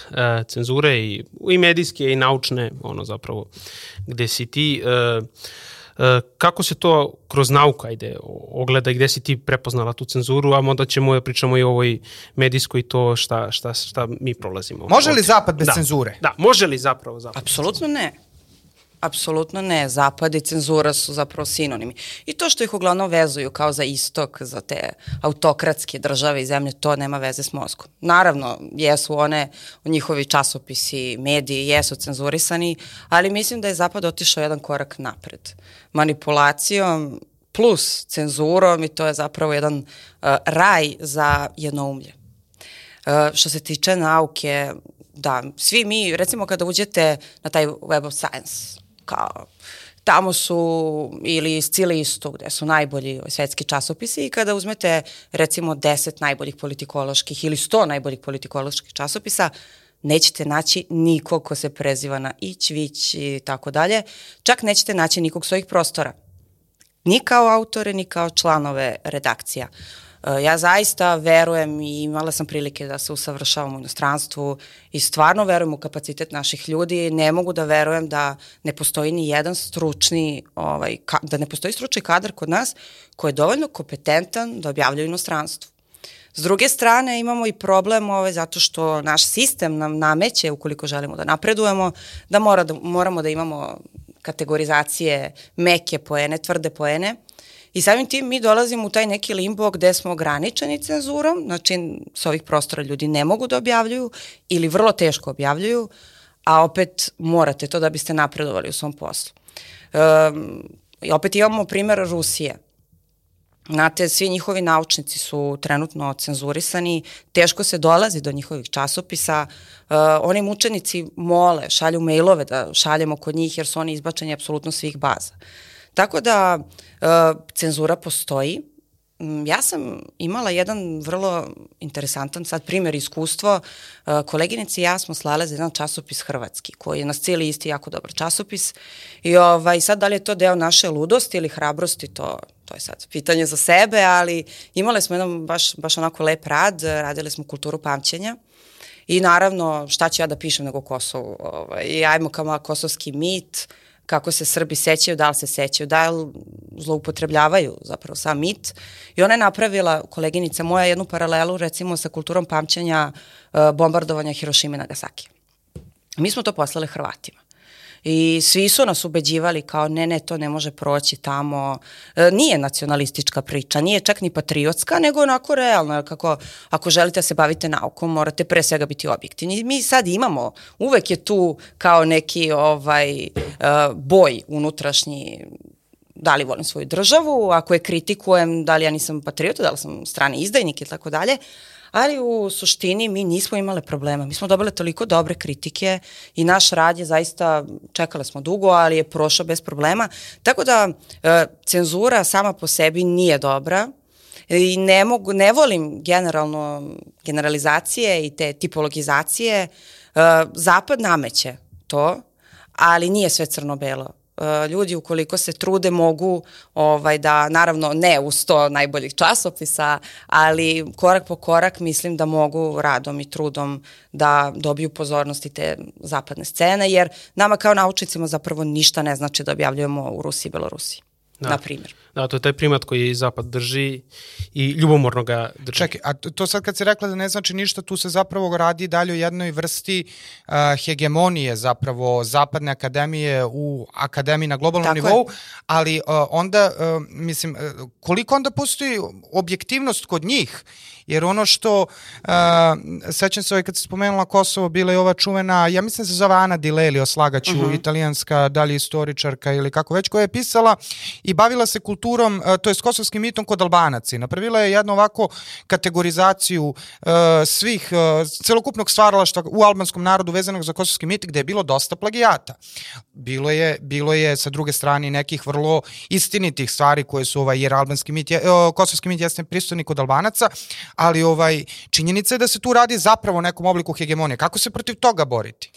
uh, cenzure i, i medijske i naučne, ono zapravo, gde si ti, uh, kako se to kroz nauku ajde o- ogleda i gde si ti prepoznala tu cenzuru, a onda ćemo da pričamo i o ovoj medijskoj i to šta, šta, šta mi prolazimo. Može li zapad bez da. cenzure? Da, može li zapravo zapad? Apsolutno ne. Apsolutno ne. Zapad i cenzura su zapravo sinonimi. I to što ih uglavnom vezuju kao za istok, za te autokratske države i zemlje, to nema veze s mozgom. Naravno, jesu one, njihovi časopisi, mediji, jesu cenzurisani, ali mislim da je Zapad otišao jedan korak napred. Manipulacijom plus cenzurom i to je zapravo jedan uh, raj za jednoumlje. Uh, što se tiče nauke, da, svi mi, recimo kada uđete na taj Web of Science, kao tamo su ili iz Cilistu gde su najbolji svetski časopisi i kada uzmete recimo 10 najboljih politikoloških ili 100 najboljih politikoloških časopisa, nećete naći nikog ko se preziva na ić, vić i tako dalje. Čak nećete naći nikog svojih prostora ni kao autore, ni kao članove redakcija. E, Ja zaista verujem i imala sam prilike da se usavršavam u inostranstvu i stvarno verujem u kapacitet naših ljudi. Ne mogu da verujem da ne postoji ni jedan stručni, ovaj, ka, da ne postoji stručni kadar kod nas koji je dovoljno kompetentan da objavlja u inostranstvu. S druge strane imamo i problem ovaj, zato što naš sistem nam nameće, ukoliko želimo da napredujemo, da, mora da moramo da imamo kategorizacije meke poene, tvrde poene. I samim tim mi dolazimo u taj neki limbo gde smo ograničeni cenzurom, znači s ovih prostora ljudi ne mogu da objavljuju ili vrlo teško objavljuju, a opet morate to da biste napredovali u svom poslu. Um, I opet imamo primer Rusije. Znate, svi njihovi naučnici su trenutno cenzurisani, teško se dolazi do njihovih časopisa, uh, oni mučenici mole, šalju mailove da šaljemo kod njih jer su oni izbačeni apsolutno svih baza. Tako da uh, cenzura postoji, Mm, ja sam imala jedan vrlo interesantan sad primjer iskustvo. Uh, koleginici i ja smo slale za jedan časopis hrvatski, koji je nas cijeli isti jako dobar časopis. I ovaj, sad da li je to deo naše ludosti ili hrabrosti, to, to je sad pitanje za sebe, ali imale smo jedan baš, baš onako lep rad, radili smo kulturu pamćenja. I naravno, šta ću ja da pišem nego Kosovu? Ovaj, ajmo kao kosovski mit, kako se Srbi sećaju, da li se sećaju, da li zloupotrebljavaju zapravo sam mit. I ona je napravila, koleginica moja, jednu paralelu recimo sa kulturom pamćanja uh, bombardovanja Hirošime i Nagasaki. Mi smo to poslali Hrvatima. I svi su nas ubeđivali kao ne, ne, to ne može proći tamo. E, nije nacionalistička priča, nije čak ni patriotska, nego onako realna. Kako, ako želite da se bavite naukom, morate pre svega biti objektivni. Mi sad imamo, uvek je tu kao neki ovaj e, boj unutrašnji da li volim svoju državu, ako je kritikujem, da li ja nisam patriota, da li sam strani izdajnik i tako dalje, ali u suštini mi nismo imale problema. Mi smo dobile toliko dobre kritike i naš rad je zaista, čekale smo dugo, ali je prošao bez problema. Tako da e, cenzura sama po sebi nije dobra, i ne mogu, ne volim generalno generalizacije i te tipologizacije. E, Zapad nameće to, ali nije sve crno-belo. E, ljudi ukoliko se trude mogu ovaj da naravno ne u 100 najboljih časopisa, ali korak po korak mislim da mogu radom i trudom da dobiju pozornosti te zapadne scene jer nama kao naučnicima zapravo ništa ne znači da objavljujemo u Rusiji i Belorusiji da. na primjer. Da, to je taj primat koji Zapad drži i ljubomorno ga drži. Čekaj, a to sad kad si rekla da ne znači ništa, tu se zapravo radi dalje o jednoj vrsti uh, hegemonije zapravo Zapadne akademije u akademiji na globalnom Tako nivou, je. ali uh, onda, uh, mislim, uh, koliko onda postoji objektivnost kod njih Jer ono što, uh, sećam se ovaj kad se spomenula Kosovo, bila je ova čuvena, ja mislim da se zove Ana Dileli, oslagaću, uh mhm. -huh. italijanska, da li istoričarka ili kako već, koja je pisala i bavila se kulturom, uh, to je s kosovskim mitom kod Albanaci. Napravila je jednu ovako kategorizaciju uh, svih, uh, celokupnog stvaralaštva u albanskom narodu vezanog za kosovski mit, gde je bilo dosta plagijata. Bilo je, bilo je sa druge strane nekih vrlo istinitih stvari koje su ovaj, jer albanski mit je, uh, kosovski mit jeste pristojni kod Albanaca, ali ovaj, činjenica je da se tu radi zapravo o nekom obliku hegemonije. Kako se protiv toga boriti?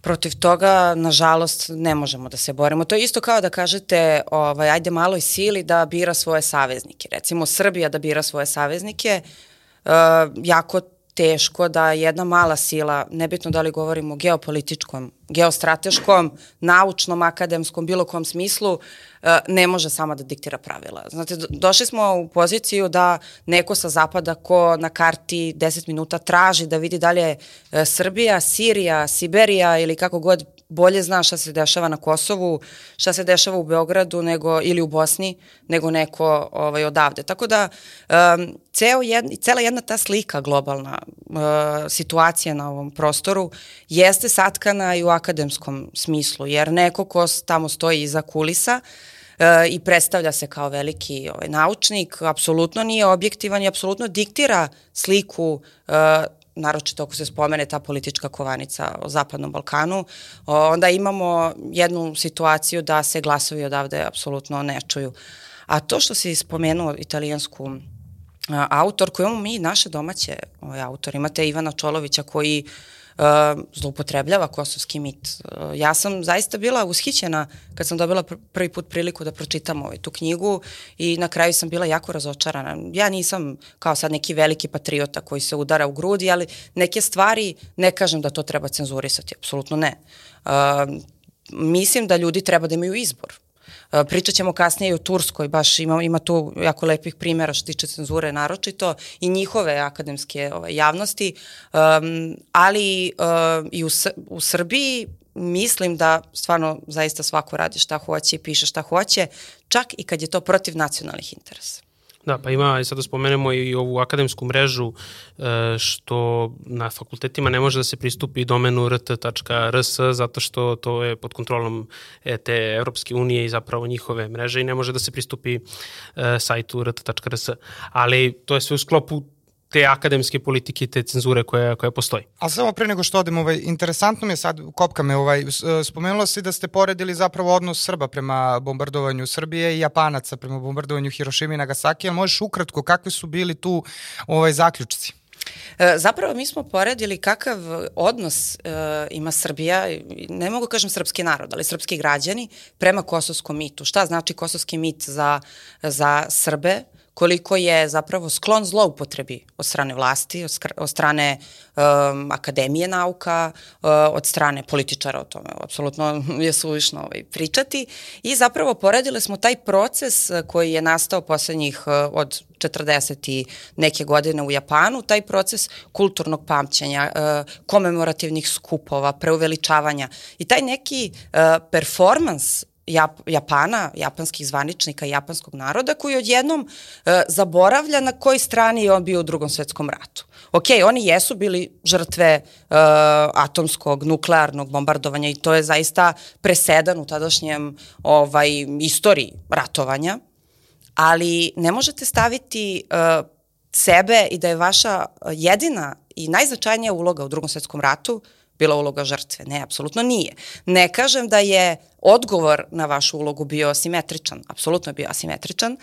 Protiv toga, nažalost, ne možemo da se borimo. To je isto kao da kažete, ovaj, ajde maloj sili da bira svoje saveznike. Recimo, Srbija da bira svoje saveznike, uh, jako teško da jedna mala sila, nebitno da li govorimo o geopolitičkom, geostrateškom, naučnom, akademskom, bilo kom smislu, ne može sama da diktira pravila. Znate, došli smo u poziciju da neko sa zapada ko na karti 10 minuta traži da vidi dalje Srbija, Sirija, Siberija ili kako god bolje zna šta se dešava na Kosovu, šta se dešava u Beogradu nego, ili u Bosni, nego neko ovaj, odavde. Tako da, um, ceo jed, cela jedna ta slika globalna uh, situacija na ovom prostoru jeste satkana i u akademskom smislu, jer neko ko tamo stoji iza kulisa uh, i predstavlja se kao veliki ovaj, naučnik, apsolutno nije objektivan i apsolutno diktira sliku uh, naročito ako se spomene ta politička kovanica o Zapadnom Balkanu, onda imamo jednu situaciju da se glasovi odavde apsolutno ne čuju. A to što si spomenuo italijansku autorku, imamo mi naše domaće ovaj, autor. Imate Ivana Čolovića koji uh, zloupotrebljava kosovski mit. Uh, ja sam zaista bila ushićena kad sam dobila pr prvi put priliku da pročitam ovaj, tu knjigu i na kraju sam bila jako razočarana. Ja nisam kao sad neki veliki patriota koji se udara u grudi, ali neke stvari ne kažem da to treba cenzurisati, apsolutno ne. Uh, mislim da ljudi treba da imaju izbor. Pričat ćemo kasnije i o Turskoj, baš ima, ima tu jako lepih primjera što tiče cenzure naročito i njihove akademske ovaj, javnosti, um, ali um, i u, u Srbiji mislim da stvarno zaista svako radi šta hoće i piše šta hoće, čak i kad je to protiv nacionalnih interesa. Da, pa ima, sad da spomenemo i ovu akademsku mrežu, e, što na fakultetima ne može da se pristupi domenu rt.rs, zato što to je pod kontrolom te Evropske unije i zapravo njihove mreže i ne može da se pristupi e, sajtu rt.rs. Ali to je sve u sklopu te akademske politike, te cenzure koja, koja postoji. A samo pre nego što odem, ovaj, interesantno mi je sad, kopka me, ovaj, e, spomenulo si da ste poredili zapravo odnos Srba prema bombardovanju Srbije i Japanaca prema bombardovanju Hirošima i Nagasaki, ali možeš ukratko, kakvi su bili tu ovaj, zaključci? E, zapravo mi smo poredili kakav odnos e, ima Srbija, ne mogu kažem srpski narod, ali srpski građani prema kosovskom mitu. Šta znači kosovski mit za, za Srbe? Koliko je zapravo sklon zloupotrebi od strane vlasti, od, od strane um, akademije nauka, uh, od strane političara o tome. Apsolutno je suvišno ovaj, pričati. I zapravo poredile smo taj proces uh, koji je nastao poslednjih uh, od 40 i neke godine u Japanu, taj proces kulturnog pamćenja, uh, komemorativnih skupova, preuveličavanja i taj neki uh, performans Jap, Japana, japanskih zvaničnika, japanskog naroda, koji odjednom e, zaboravlja na kojoj strani je on bio u drugom svetskom ratu. Ok, oni jesu bili žrtve e, atomskog, nuklearnog bombardovanja i to je zaista presedan u tadašnjem ovaj, istoriji ratovanja, ali ne možete staviti e, sebe i da je vaša jedina i najznačajnija uloga u drugom svetskom ratu bila uloga žrtve. Ne, apsolutno nije. Ne kažem da je odgovor na vašu ulogu bio asimetričan, apsolutno je bio asimetričan, uh,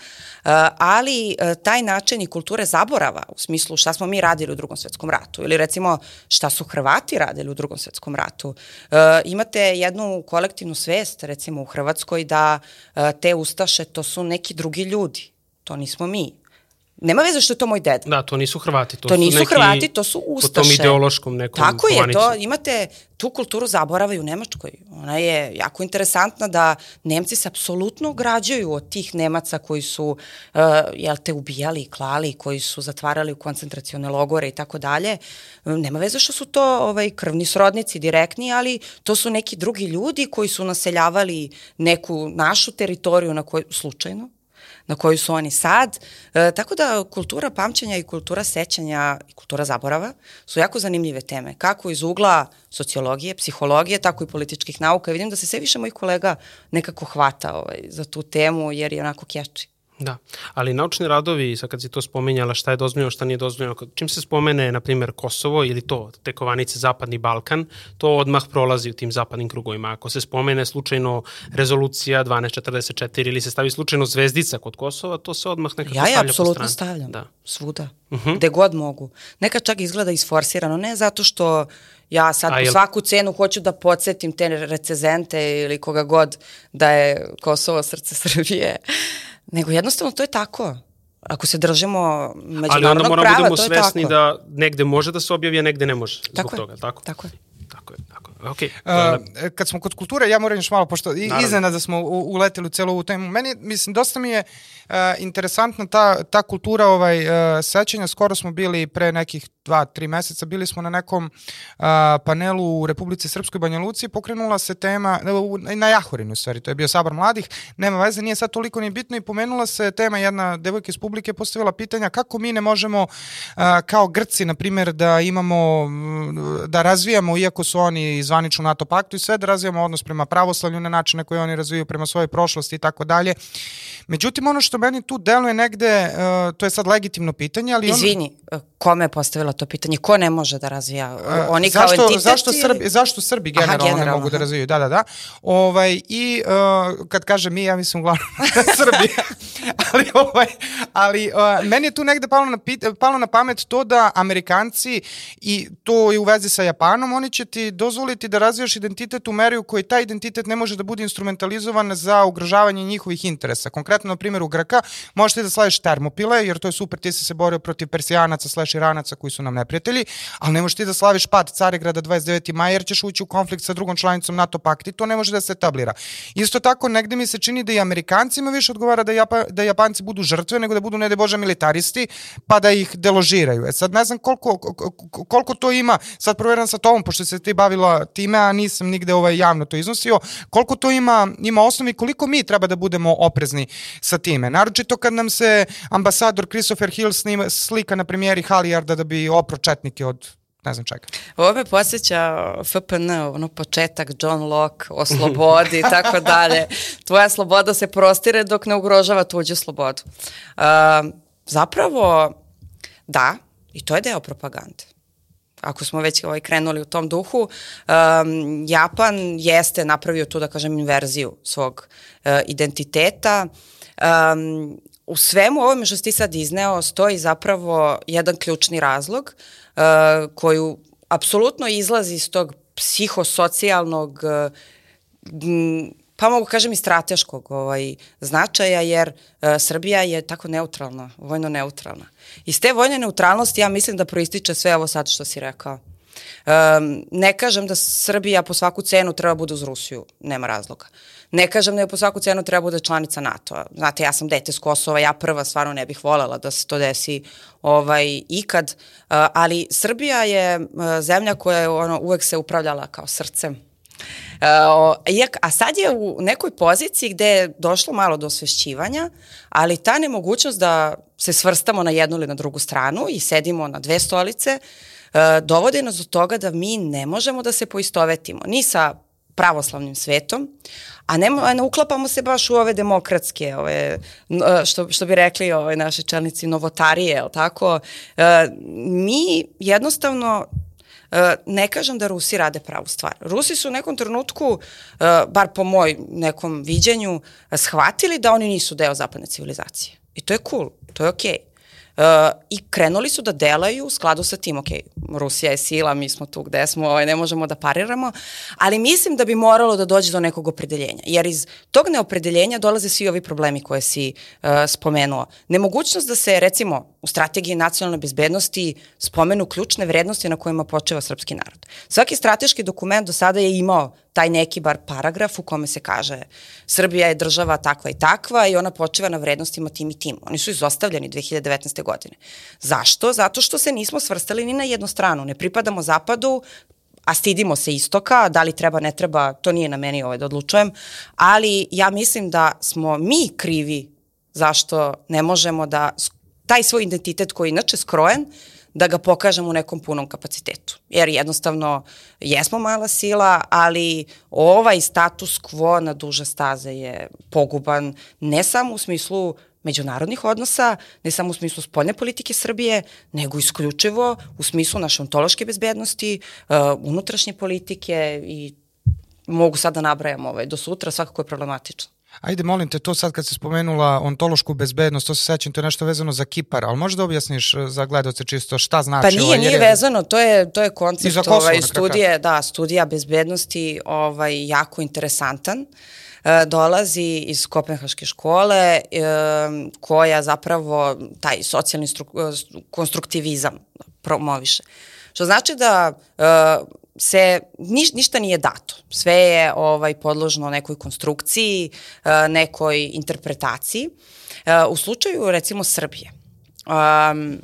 ali uh, taj način i kulture zaborava u smislu šta smo mi radili u drugom svetskom ratu ili recimo šta su Hrvati radili u drugom svetskom ratu. Uh, imate jednu kolektivnu svest recimo u Hrvatskoj da te ustaše to su neki drugi ljudi, to nismo mi Nema veze što je to moj deda. Da, to nisu Hrvati. To, to nisu neki, Hrvati, to su Ustaše. Po tom ideološkom nekom Tako je, to imate tu kulturu zaborava u Nemačkoj. Ona je jako interesantna da Nemci se apsolutno ograđuju od tih Nemaca koji su, uh, jel te, ubijali i klali, koji su zatvarali u koncentracione logore i tako dalje. Nema veze što su to ovaj, krvni srodnici direktni, ali to su neki drugi ljudi koji su naseljavali neku našu teritoriju na kojoj, slučajno, na koju su oni sad. E, tako da kultura pamćenja i kultura sećanja i kultura zaborava su jako zanimljive teme. Kako iz ugla sociologije, psihologije, tako i političkih nauka. Vidim da se sve više mojih kolega nekako hvata ovaj, za tu temu jer je onako kječi. Da, ali naučni radovi, sad kad si to spominjala, šta je dozvoljeno, šta nije dozvoljeno, čim se spomene, na primjer, Kosovo ili to, tekovanice Zapadni Balkan, to odmah prolazi u tim zapadnim krugovima. Ako se spomene slučajno rezolucija 1244 ili se stavi slučajno zvezdica kod Kosova, to se odmah nekako ja stavlja po strani. Ja je apsolutno stavljam, da. svuda, uh -huh. gde god mogu. Nekad čak izgleda isforsirano, ne zato što ja sad A, po svaku cenu hoću da podsjetim te recezente ili koga god da je Kosovo srce Srbije nego jednostavno to je tako. Ako se držimo međunarodnog prava, to je tako. Ali onda moramo da budemo svesni da negde može da se objavi, a negde ne može. Zbog tako toga, tako? Tako je. Tako je, tako je. Okay. Uh, kad smo kod kulture, ja moram još malo, pošto iznena da smo uleteli u celu ovu temu, meni, mislim, dosta mi je uh, interesantna ta, ta kultura ovaj, uh, sećanja. Skoro smo bili pre nekih dva, tri meseca, bili smo na nekom uh, panelu u Republici Srpskoj Banja Luci, pokrenula se tema, na Jahorinu stvari, to je bio sabar mladih, nema veze, nije sad toliko ni bitno i pomenula se tema, jedna devojka iz publike postavila pitanja kako mi ne možemo uh, kao Grci, na primjer, da imamo, da razvijamo, iako su oni zvanično NATO paktu i sve, da razvijamo odnos prema pravoslavlju na načine koje oni razvijaju prema svojoj prošlosti i tako dalje. Međutim, ono što meni tu deluje negde, uh, to je sad legitimno pitanje, ali... Izvini, ono... kome je postavila to pitanje? Ko ne može da razvija? Oni uh, zašto, kao entitet? Zašto Srbi, zašto Srbi generalno, Aha, generalno ne mogu da razvijaju? Da, da, da. Ovaj, I uh, kad kaže mi, ja mislim uglavnom Srbi. ali ovaj, ali uh, meni je tu negde palo na, pit, palo na pamet to da Amerikanci i to je u vezi sa Japanom, oni će ti dozvoliti da razvijaš identitet u meri u kojoj taj identitet ne može da bude instrumentalizovan za ugrožavanje njihovih interesa. Konkretno, na primjer, u Grka možete da slaviš termopile, jer to je super, ti si se borio protiv Persijanaca slash Iranaca koji su nam neprijatelji, ali ne možeš ti da slaviš pad Caregrada 29. maja jer ćeš ući u konflikt sa drugom članicom NATO pakta i to ne može da se etablira. Isto tako, negde mi se čini da i Amerikancima više odgovara da, Japa, da Japanci budu žrtve nego da budu, ne da bože, militaristi, pa da ih deložiraju. E sad ne znam koliko, koliko to ima, sad proveram sa tobom, pošto se ti bavila time, a nisam nigde ovaj javno to iznosio, koliko to ima, ima osnovi, koliko mi treba da budemo oprezni sa time. Naročito kad nam se ambasador Christopher Hill snima, slika na premijeri Halijarda da bi opro četnike od ne znam čega. Ovo me posjeća FPN, ono početak John Locke o slobodi i tako dalje. Tvoja sloboda se prostire dok ne ugrožava tuđu slobodu. Uh, zapravo, da, i to je deo propagande ako smo već ovaj, krenuli u tom duhu, um, Japan jeste napravio tu, da kažem, inverziju svog uh, identiteta. Um, u svemu ovome što si ti sad izneo stoji zapravo jedan ključni razlog uh, koju apsolutno izlazi iz tog psihosocijalnog uh, pa mogu kažem i strateškog ovaj, značaja, jer uh, Srbija je tako neutralna, vojno neutralna. Iz te vojne neutralnosti ja mislim da proističe sve ovo sad što si rekao. Um, ne kažem da Srbija po svaku cenu treba bude uz Rusiju, nema razloga. Ne kažem da je po svaku cenu treba bude članica NATO-a. Znate, ja sam dete s Kosova, ja prva stvarno ne bih volela da se to desi ovaj, ikad, uh, ali Srbija je uh, zemlja koja je ono, uvek se upravljala kao srcem Uh, a sad je u nekoj poziciji gde je došlo malo do osvešćivanja, ali ta nemogućnost da se svrstamo na jednu ili na drugu stranu i sedimo na dve stolice, dovodi nas do toga da mi ne možemo da se poistovetimo ni sa pravoslavnim svetom, a ne, ne uklapamo se baš u ove demokratske, ove, što, što bi rekli ove naše čelnici, novotarije, tako? Mi jednostavno E, ne kažem da Rusi rade pravu stvar. Rusi su u nekom trenutku, e, bar po moj nekom viđenju, shvatili da oni nisu deo zapadne civilizacije. I to je cool, to je okej. Okay. Uh, i krenuli su da delaju u skladu sa tim, ok, Rusija je sila, mi smo tu gde smo, ovaj, ne možemo da pariramo, ali mislim da bi moralo da dođe do nekog opredeljenja, jer iz tog neopredeljenja dolaze svi ovi problemi koje si uh, spomenuo. Nemogućnost da se, recimo, u strategiji nacionalne bezbednosti spomenu ključne vrednosti na kojima počeva srpski narod. Svaki strateški dokument do sada je imao taj neki bar paragraf u kome se kaže Srbija je država takva i takva i ona počeva na vrednostima tim i tim. Oni su izostavljeni 2019. godine. Zašto? Zato što se nismo svrstali ni na jednu stranu. Ne pripadamo zapadu, a stidimo se istoka, da li treba, ne treba, to nije na meni ovaj da odlučujem, ali ja mislim da smo mi krivi zašto ne možemo da taj svoj identitet koji je inače skrojen, da ga pokažemo u nekom punom kapacitetu. Jer jednostavno jesmo mala sila, ali ovaj status quo na duže staze je poguban ne samo u smislu međunarodnih odnosa, ne samo u smislu spoljne politike Srbije, nego isključivo u smislu naše ontološke bezbednosti, uh, unutrašnje politike i mogu sad da nabrajam ovaj, do sutra, svakako je problematično. Ajde, molim te, to sad kad se spomenula ontološku bezbednost, to se sećam, to je nešto vezano za Kipar, ali možda objasniš e, za gledoce čisto šta znači? Pa nije, ovaj, nije vezano, to je, to je koncept Kosovo, ovaj, studije, da, studija bezbednosti ovaj, jako interesantan. E, dolazi iz Kopenhaške škole e, koja zapravo taj socijalni stru, e, konstruktivizam promoviše. Što znači da e, se niš, ništa nije dato. Sve je ovaj podložno nekoj konstrukciji, e, nekoj interpretaciji. E, u slučaju recimo Srbije, um,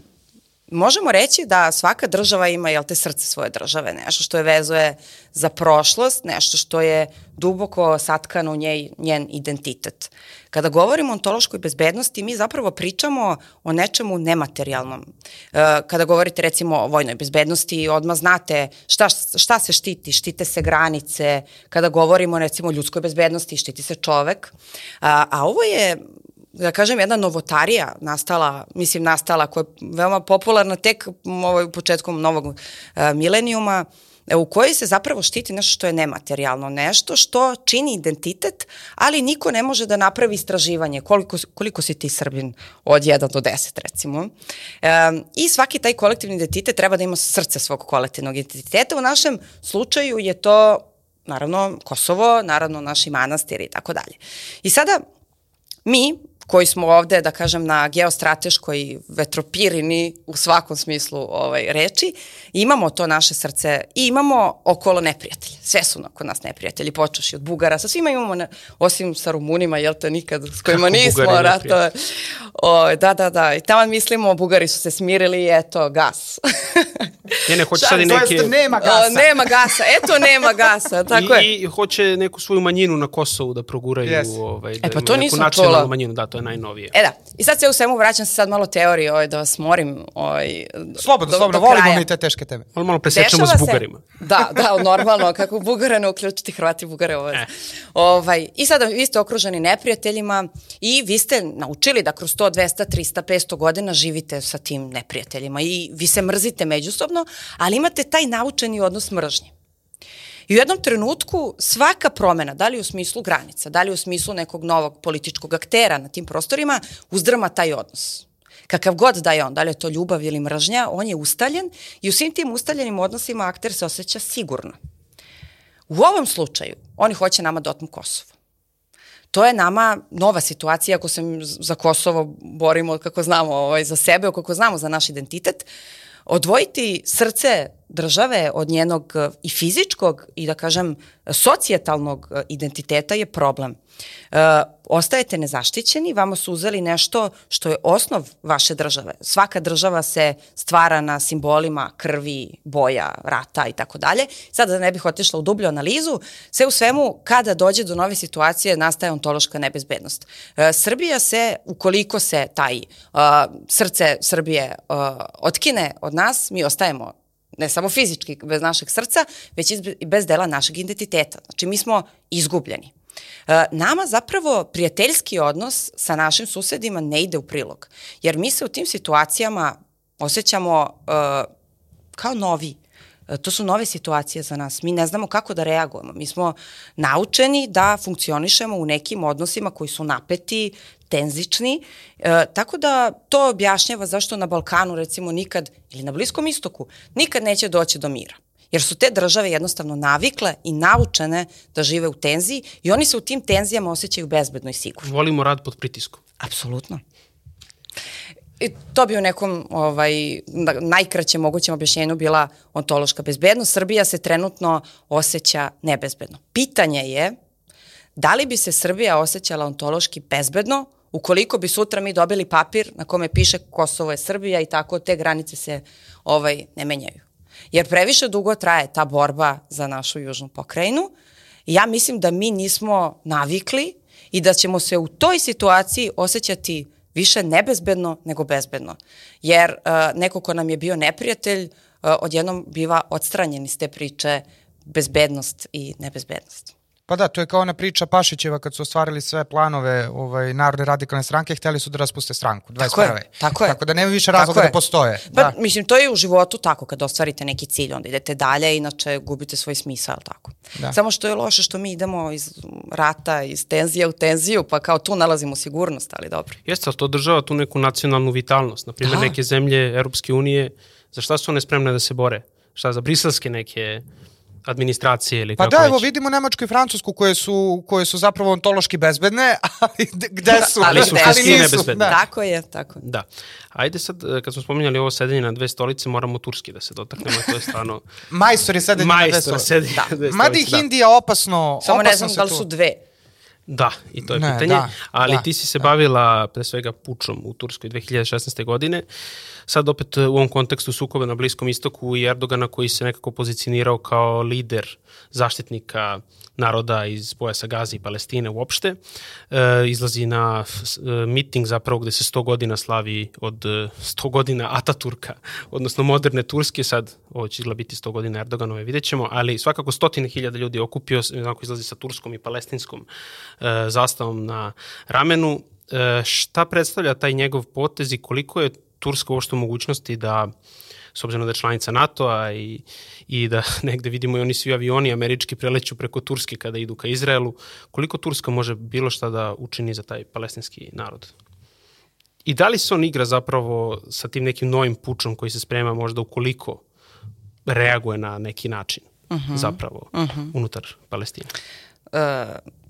možemo reći da svaka država ima jel te srce svoje države, nešto što je vezuje za prošlost, nešto što je duboko satkano u njej, njen identitet. Kada govorimo o ontološkoj bezbednosti, mi zapravo pričamo o nečemu nematerijalnom. E, kada govorite recimo o vojnoj bezbednosti, odmah znate šta, šta se štiti, štite se granice. Kada govorimo recimo o ljudskoj bezbednosti, štiti se čovek. A, a ovo je da kažem, jedna novotarija nastala, mislim nastala, koja je veoma popularna tek ovaj, početkom novog uh, milenijuma, u kojoj se zapravo štiti nešto što je nematerijalno, nešto što čini identitet, ali niko ne može da napravi istraživanje koliko, koliko si ti Srbin od 1 do 10 recimo. E, I svaki taj kolektivni identitet treba da ima srce svog kolektivnog identiteta. U našem slučaju je to naravno Kosovo, naravno naši manastiri i tako dalje. I sada mi koji smo ovde, da kažem, na geostrateškoj vetropirini u svakom smislu ovaj, reči, imamo to naše srce i imamo okolo neprijatelje. Sve su oko nas neprijatelji, počuši od Bugara, sa svima imamo, ne, osim sa Rumunima, jel te nikad, s kojima Kako nismo ratove. O, da, da, da, i tamo mislimo, Bugari su se smirili i eto, gas. Ne, ne, hoće sad i neke... To nema gasa. O, nema gasa, eto nema gasa, tako I, je. I hoće neku svoju manjinu na Kosovu da proguraju. Yes. Ovaj, E, da pa imaju to neku nisam nacionalnu čula. manjinu, da, to je najnovije. E da, i sad se u svemu vraćam se sad malo teorije ovaj, da vas morim. Ovaj, Slobodno, do- slobodno, do volimo kraja. mi te teške teme. Ali malo presečemo Dešava s se- Bugarima. Da, da, normalno, kako Bugara ne uključiti Hrvati Bugare ovo. E. Ovaj, I sada vi ste okruženi neprijateljima i vi ste naučili da kroz 100, 200, 300, 500 godina živite sa tim neprijateljima i vi se mrzite međusobno, ali imate taj naučeni odnos mržnje. I u jednom trenutku svaka promena, da li u smislu granica, da li u smislu nekog novog političkog aktera na tim prostorima, uzdrma taj odnos. Kakav god da je on, da li je to ljubav ili mržnja, on je ustaljen i u svim tim ustaljenim odnosima akter se osjeća sigurno. U ovom slučaju, oni hoće nama da otmu Kosovo. To je nama nova situacija ako se za Kosovo borimo kako znamo ovaj, za sebe, kako znamo za naš identitet. Odvojiti srce države od njenog eh, i fizičkog i da kažem socijetalnog eh, identiteta je problem. E, ostajete nezaštićeni, vama su uzeli nešto što je osnov vaše države. Svaka država se stvara na simbolima krvi, boja, rata i tako dalje. Sada da ne bih otišla u dublju analizu, sve u svemu, kada dođe do nove situacije, nastaje ontološka nebezbednost. E, Srbija se, ukoliko se taj uh, srce Srbije uh, otkine od nas, mi ostajemo ne samo fizički bez našeg srca, već i bez dela našeg identiteta. Znači, mi smo izgubljeni. E, nama zapravo prijateljski odnos sa našim susedima ne ide u prilog, jer mi se u tim situacijama osjećamo uh, kao novi. E, To su nove situacije za nas. Mi ne znamo kako da reagujemo. Mi smo naučeni da funkcionišemo u nekim odnosima koji su napeti, tenzični, e, tako da to objašnjava zašto na Balkanu recimo nikad, ili na Bliskom istoku, nikad neće doći do mira. Jer su te države jednostavno navikle i naučene da žive u tenziji i oni se u tim tenzijama osjećaju bezbedno i sigurno. Volimo rad pod pritiskom. Apsolutno. I to bi u nekom ovaj, na- najkraćem mogućem objašnjenju bila ontološka bezbednost. Srbija se trenutno osjeća nebezbedno. Pitanje je da li bi se Srbija osjećala ontološki bezbedno ukoliko bi sutra mi dobili papir na kome piše Kosovo je Srbija i tako te granice se ovaj, ne menjaju. Jer previše dugo traje ta borba za našu južnu pokrajinu ja mislim da mi nismo navikli i da ćemo se u toj situaciji osjećati više nebezbedno nego bezbedno. Jer uh, neko ko nam je bio neprijatelj uh, odjednom biva odstranjen iz te priče bezbednost i nebezbednost. Pa da, to je kao ona priča Pašićeva kad su ostvarili sve planove ovaj, Narodne radikalne stranke, hteli su da raspuste stranku, 21. Tako je, tako je. Tako da nema više razloga da postoje. Pa, da. mislim, to je u životu tako, kad ostvarite neki cilj, onda idete dalje, inače gubite svoj smisao, tako? Da. Samo što je loše što mi idemo iz rata, iz tenzije u tenziju, pa kao tu nalazimo sigurnost, ali dobro. Jeste, ali to održava tu neku nacionalnu vitalnost. Naprimjer, Da. neke zemlje Europske unije, za šta su one spremne da se bore? Šta, za briselske neke administracije ili Pa kako da, već? evo vidimo Nemačku i Francusku koje su, koje su zapravo ontološki bezbedne, ali d- gde su? Ali su suštinski nisu, nebezbedne. Da. Tako je, tako je. Da. Ajde sad, e, kad smo spominjali ovo sedenje na dve stolice, moramo turski da se dotaknemo, to je stvarno Majstor je sedenje na dve majstor stolice. sedi Da. na dve Mada stolice. ih Indija opasno, Samo ne opasno znam se da li su dve. Da, i to je Ne, pitanje. da, Ali da, ti si se bavila pre svega pučom u Turskoj 2016. godine. Sad opet u ovom kontekstu sukoba na Bliskom istoku i Erdogana koji se nekako pozicionirao kao lider zaštitnika naroda iz pojasa Gaza i Palestine uopšte. E, izlazi na e, miting zapravo gde se 100 godina slavi od e, 100 godina Ataturka, odnosno moderne Turske, sad ovo će izgleda biti 100 godina Erdoganove, vidjet ćemo, ali svakako stotine hiljada ljudi okupio, se, onako izlazi sa turskom i palestinskom e, zastavom na ramenu. E, šta predstavlja taj njegov potez i koliko je Turska uopšte u mogućnosti da s obzirom da je članica NATO-a i, i da negde vidimo i oni svi avioni američki preleću preko Turske kada idu ka Izraelu, koliko Turska može bilo šta da učini za taj palestinski narod? I da li se on igra zapravo sa tim nekim novim pučom koji se sprema možda ukoliko reaguje na neki način uh -huh. zapravo uh -huh. unutar Palestine? Uh,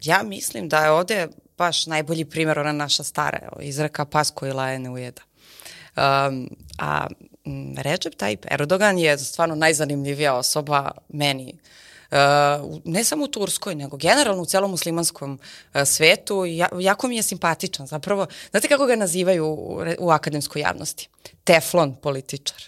ja mislim da je ovde baš najbolji primjer ona naša stara izreka pas koji laje ne ujeda. Um, a m, Recep Tayyip Erdogan je stvarno najzanimljivija osoba meni ne samo u Turskoj, nego generalno u celom muslimanskom uh, svetu. Ja, jako mi je simpatičan. Zapravo, znate kako ga nazivaju u, u akademskoj javnosti? Teflon političar.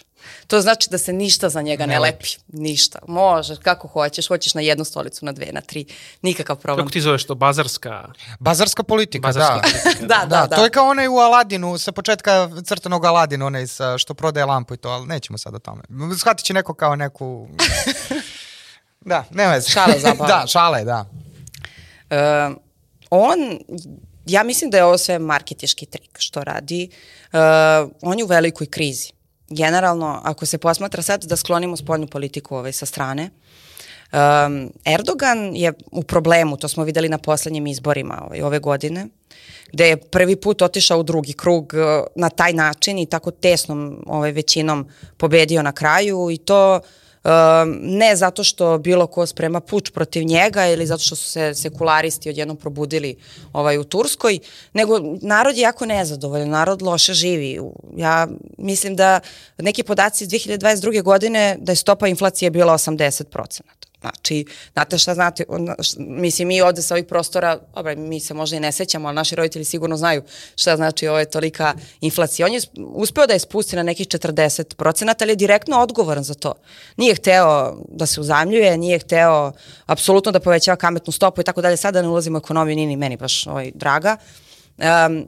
To znači da se ništa za njega ne, ne lepi. Ništa. Može, kako hoćeš. Hoćeš na jednu stolicu, na dve, na tri. Nikakav problem. Kako ti zoveš to? Bazarska? Bazarska politika, Bazarska da. politika. da, da, da. To je kao onaj u Aladinu, sa početka crtanog Aladina, onaj sa, što prodaje lampu i to, ali nećemo sad o tome. Shvatit će neko kao neku... da, ne veze. Šala zabavno. da, šale, da. Uh, on, ja mislim da je ovo sve marketiški trik što radi. Uh, on je u velikoj krizi generalno, ako se posmatra sad da sklonimo spoljnu politiku ovaj, sa strane, um, Erdogan je u problemu, to smo videli na poslednjim izborima ovaj, ove godine, gde je prvi put otišao u drugi krug uh, na taj način i tako tesnom ovaj, većinom pobedio na kraju i to uh, ne zato što bilo ko sprema puč protiv njega ili zato što su se sekularisti odjednom probudili ovaj, u Turskoj, nego narod je jako nezadovoljan, narod loše živi. Ja mislim da neki podaci iz 2022. godine da je stopa inflacije bila 80%. Znači, znate šta znate, mislim mi ovde sa ovih prostora, dobro, mi se možda i ne sećamo, ali naši roditelji sigurno znaju šta znači ovo je tolika inflacija. On je uspeo da je spusti na nekih 40%, ali je direktno odgovoran za to. Nije hteo da se uzamljuje, nije hteo apsolutno da povećava kametnu stopu i tako dalje. Sada ne ulazimo u ekonomiju, nije ni meni baš ovaj, draga. Um,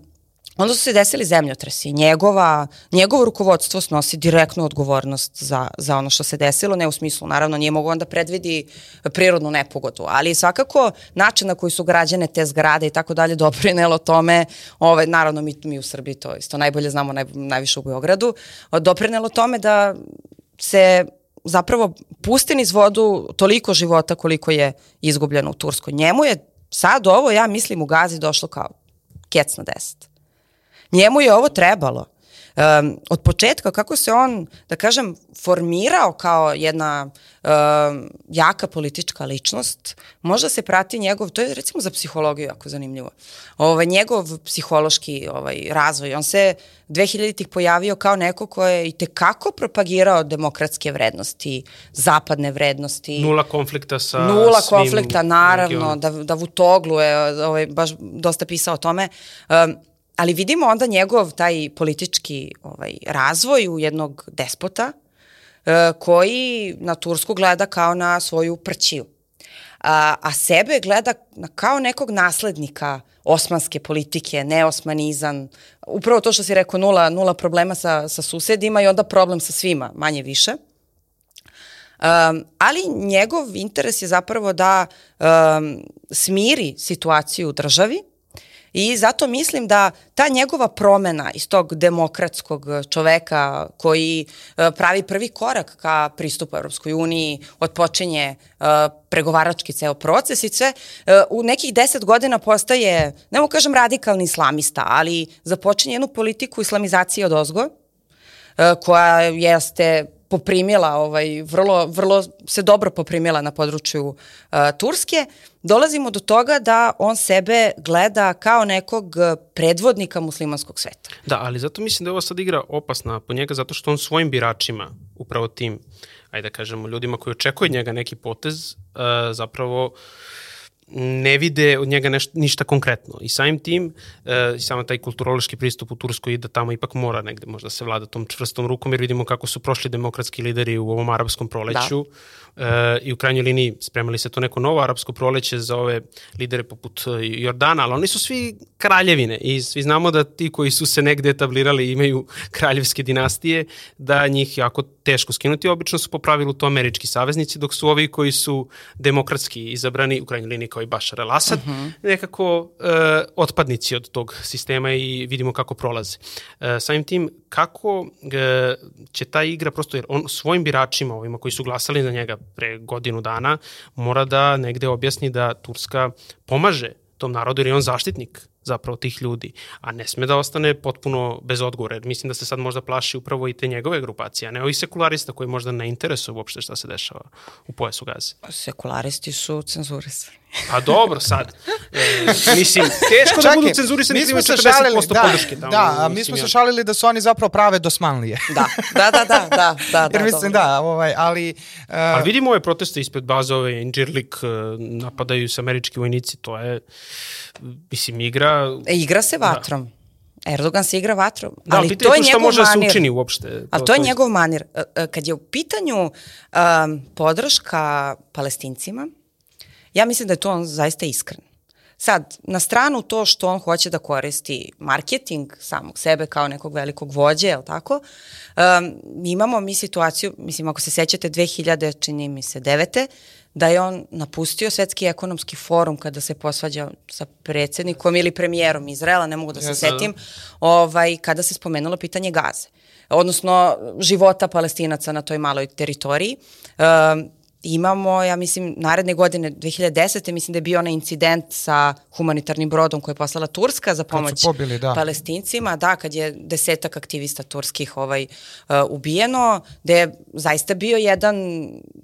Onda su se desili zemljotresi. Njegova, njegovo rukovodstvo snosi direktnu odgovornost za, za ono što se desilo, ne u smislu, naravno, nije mogu onda predvidi prirodnu nepogodu, ali svakako način na koji su građane te zgrade i tako dalje doprinelo tome, ovaj, naravno mi, mi u Srbiji to isto najbolje znamo, naj, najviše u Beogradu, doprinelo tome da se zapravo pusti niz vodu toliko života koliko je izgubljeno u Turskoj. Njemu je sad ovo, ja mislim, u Gazi došlo kao kec na deset. Njemu je ovo trebalo. Um, od početka kako se on, da kažem, formirao kao jedna um, jaka politička ličnost, možda se prati njegov, to je recimo za psihologiju jako zanimljivo, ovaj, njegov psihološki ovaj, razvoj. On se 2000-ih pojavio kao neko ko je i tekako propagirao demokratske vrednosti, zapadne vrednosti. Nula konflikta sa Nula svim konflikta, naravno, da, da Vutoglu je ovaj, baš dosta pisao o tome. Um, ali vidimo onda njegov taj politički ovaj, razvoj u jednog despota e, koji na Tursku gleda kao na svoju prćiju. A, a sebe gleda kao nekog naslednika osmanske politike, neosmanizam, upravo to što si rekao, nula, nula problema sa, sa susedima i onda problem sa svima, manje više. Um, ali njegov interes je zapravo da um, smiri situaciju u državi, I zato mislim da ta njegova promena iz tog demokratskog čoveka koji e, pravi prvi korak ka pristupu Europskoj uniji, odpočinje e, pregovarački ceo proces i sve, e, u nekih deset godina postaje, ne mogu kažem radikalni islamista, ali započinje jednu politiku islamizacije od ozgo, koja jeste poprimila, ovaj, vrlo, vrlo se dobro poprimila na području uh, Turske, dolazimo do toga da on sebe gleda kao nekog predvodnika muslimanskog sveta. Da, ali zato mislim da je ovo sad igra opasna po njega, zato što on svojim biračima, upravo tim, ajde da kažemo, ljudima koji očekuju njega neki potez, uh, zapravo uh, ne vide od njega neš, ništa konkretno. I samim tim, e, samo taj kulturološki pristup u Turskoj da tamo ipak mora negde možda se vlada tom čvrstom rukom, jer vidimo kako su prošli demokratski lideri u ovom arapskom proleću. Da e, i u krajnjoj liniji spremali se to neko novo arapsko proleće za ove lidere poput e, Jordana, ali oni su svi kraljevine i svi znamo da ti koji su se negde etablirali imaju kraljevske dinastije, da njih jako teško skinuti. Obično su po pravilu to američki saveznici, dok su ovi koji su demokratski izabrani, u krajnjoj liniji kao i Bashar al-Assad, uh mhm. -huh. nekako e, otpadnici od tog sistema i vidimo kako prolaze. E, samim tim, kako e, će ta igra, prosto jer on svojim biračima, ovima koji su glasali za njega pre godinu dana, mora da negde objasni da Turska pomaže tom narodu jer je on zaštitnik zapravo tih ljudi, a ne sme da ostane potpuno bez odgovora, jer mislim da se sad možda plaši upravo i te njegove grupacije, a ne ovih sekularista koji možda ne interesuju uopšte šta se dešava u pojasu gaze. Sekularisti su cenzurisani. Pa dobro, sad. E, mislim, teško da budu cenzurisani mi smo se 40% šalili, da, podrške tamo. Da, a mi smo se šalili da su oni zapravo prave dosmanlije. Da, da, da, da, da, da, Jer mislim, dobro. da, ovaj, ali... Uh, Ali vidimo ove proteste ispred bazove, Inđirlik, e, napadaju se američki vojnici, to je, mislim, igra... E, igra se vatrom. Da. Erdogan se igra vatrom. Da, ali pitanje to je njegov može da se manir. učini uopšte. Ali to je njegov manir. Kad je u pitanju um, podrška palestincima, ja mislim da je to on zaista iskren. Sad, na stranu to što on hoće da koristi marketing samog sebe kao nekog velikog vođe, je li tako? Um, imamo mi situaciju, mislim, ako se sećate 2000, čini mi se, devete, da je on napustio Svetski ekonomski forum kada se posvađao sa predsednikom ili premijerom Izraela, ne mogu da se Jeste, da. setim, ovaj, kada se spomenulo pitanje gaze odnosno života palestinaca na toj maloj teritoriji. Um, imamo, ja mislim, naredne godine, 2010. mislim da je bio onaj incident sa humanitarnim brodom koji je poslala Turska za pomoć pobili, da. palestincima, da, kad je desetak aktivista turskih ovaj, uh, ubijeno, da je zaista bio jedan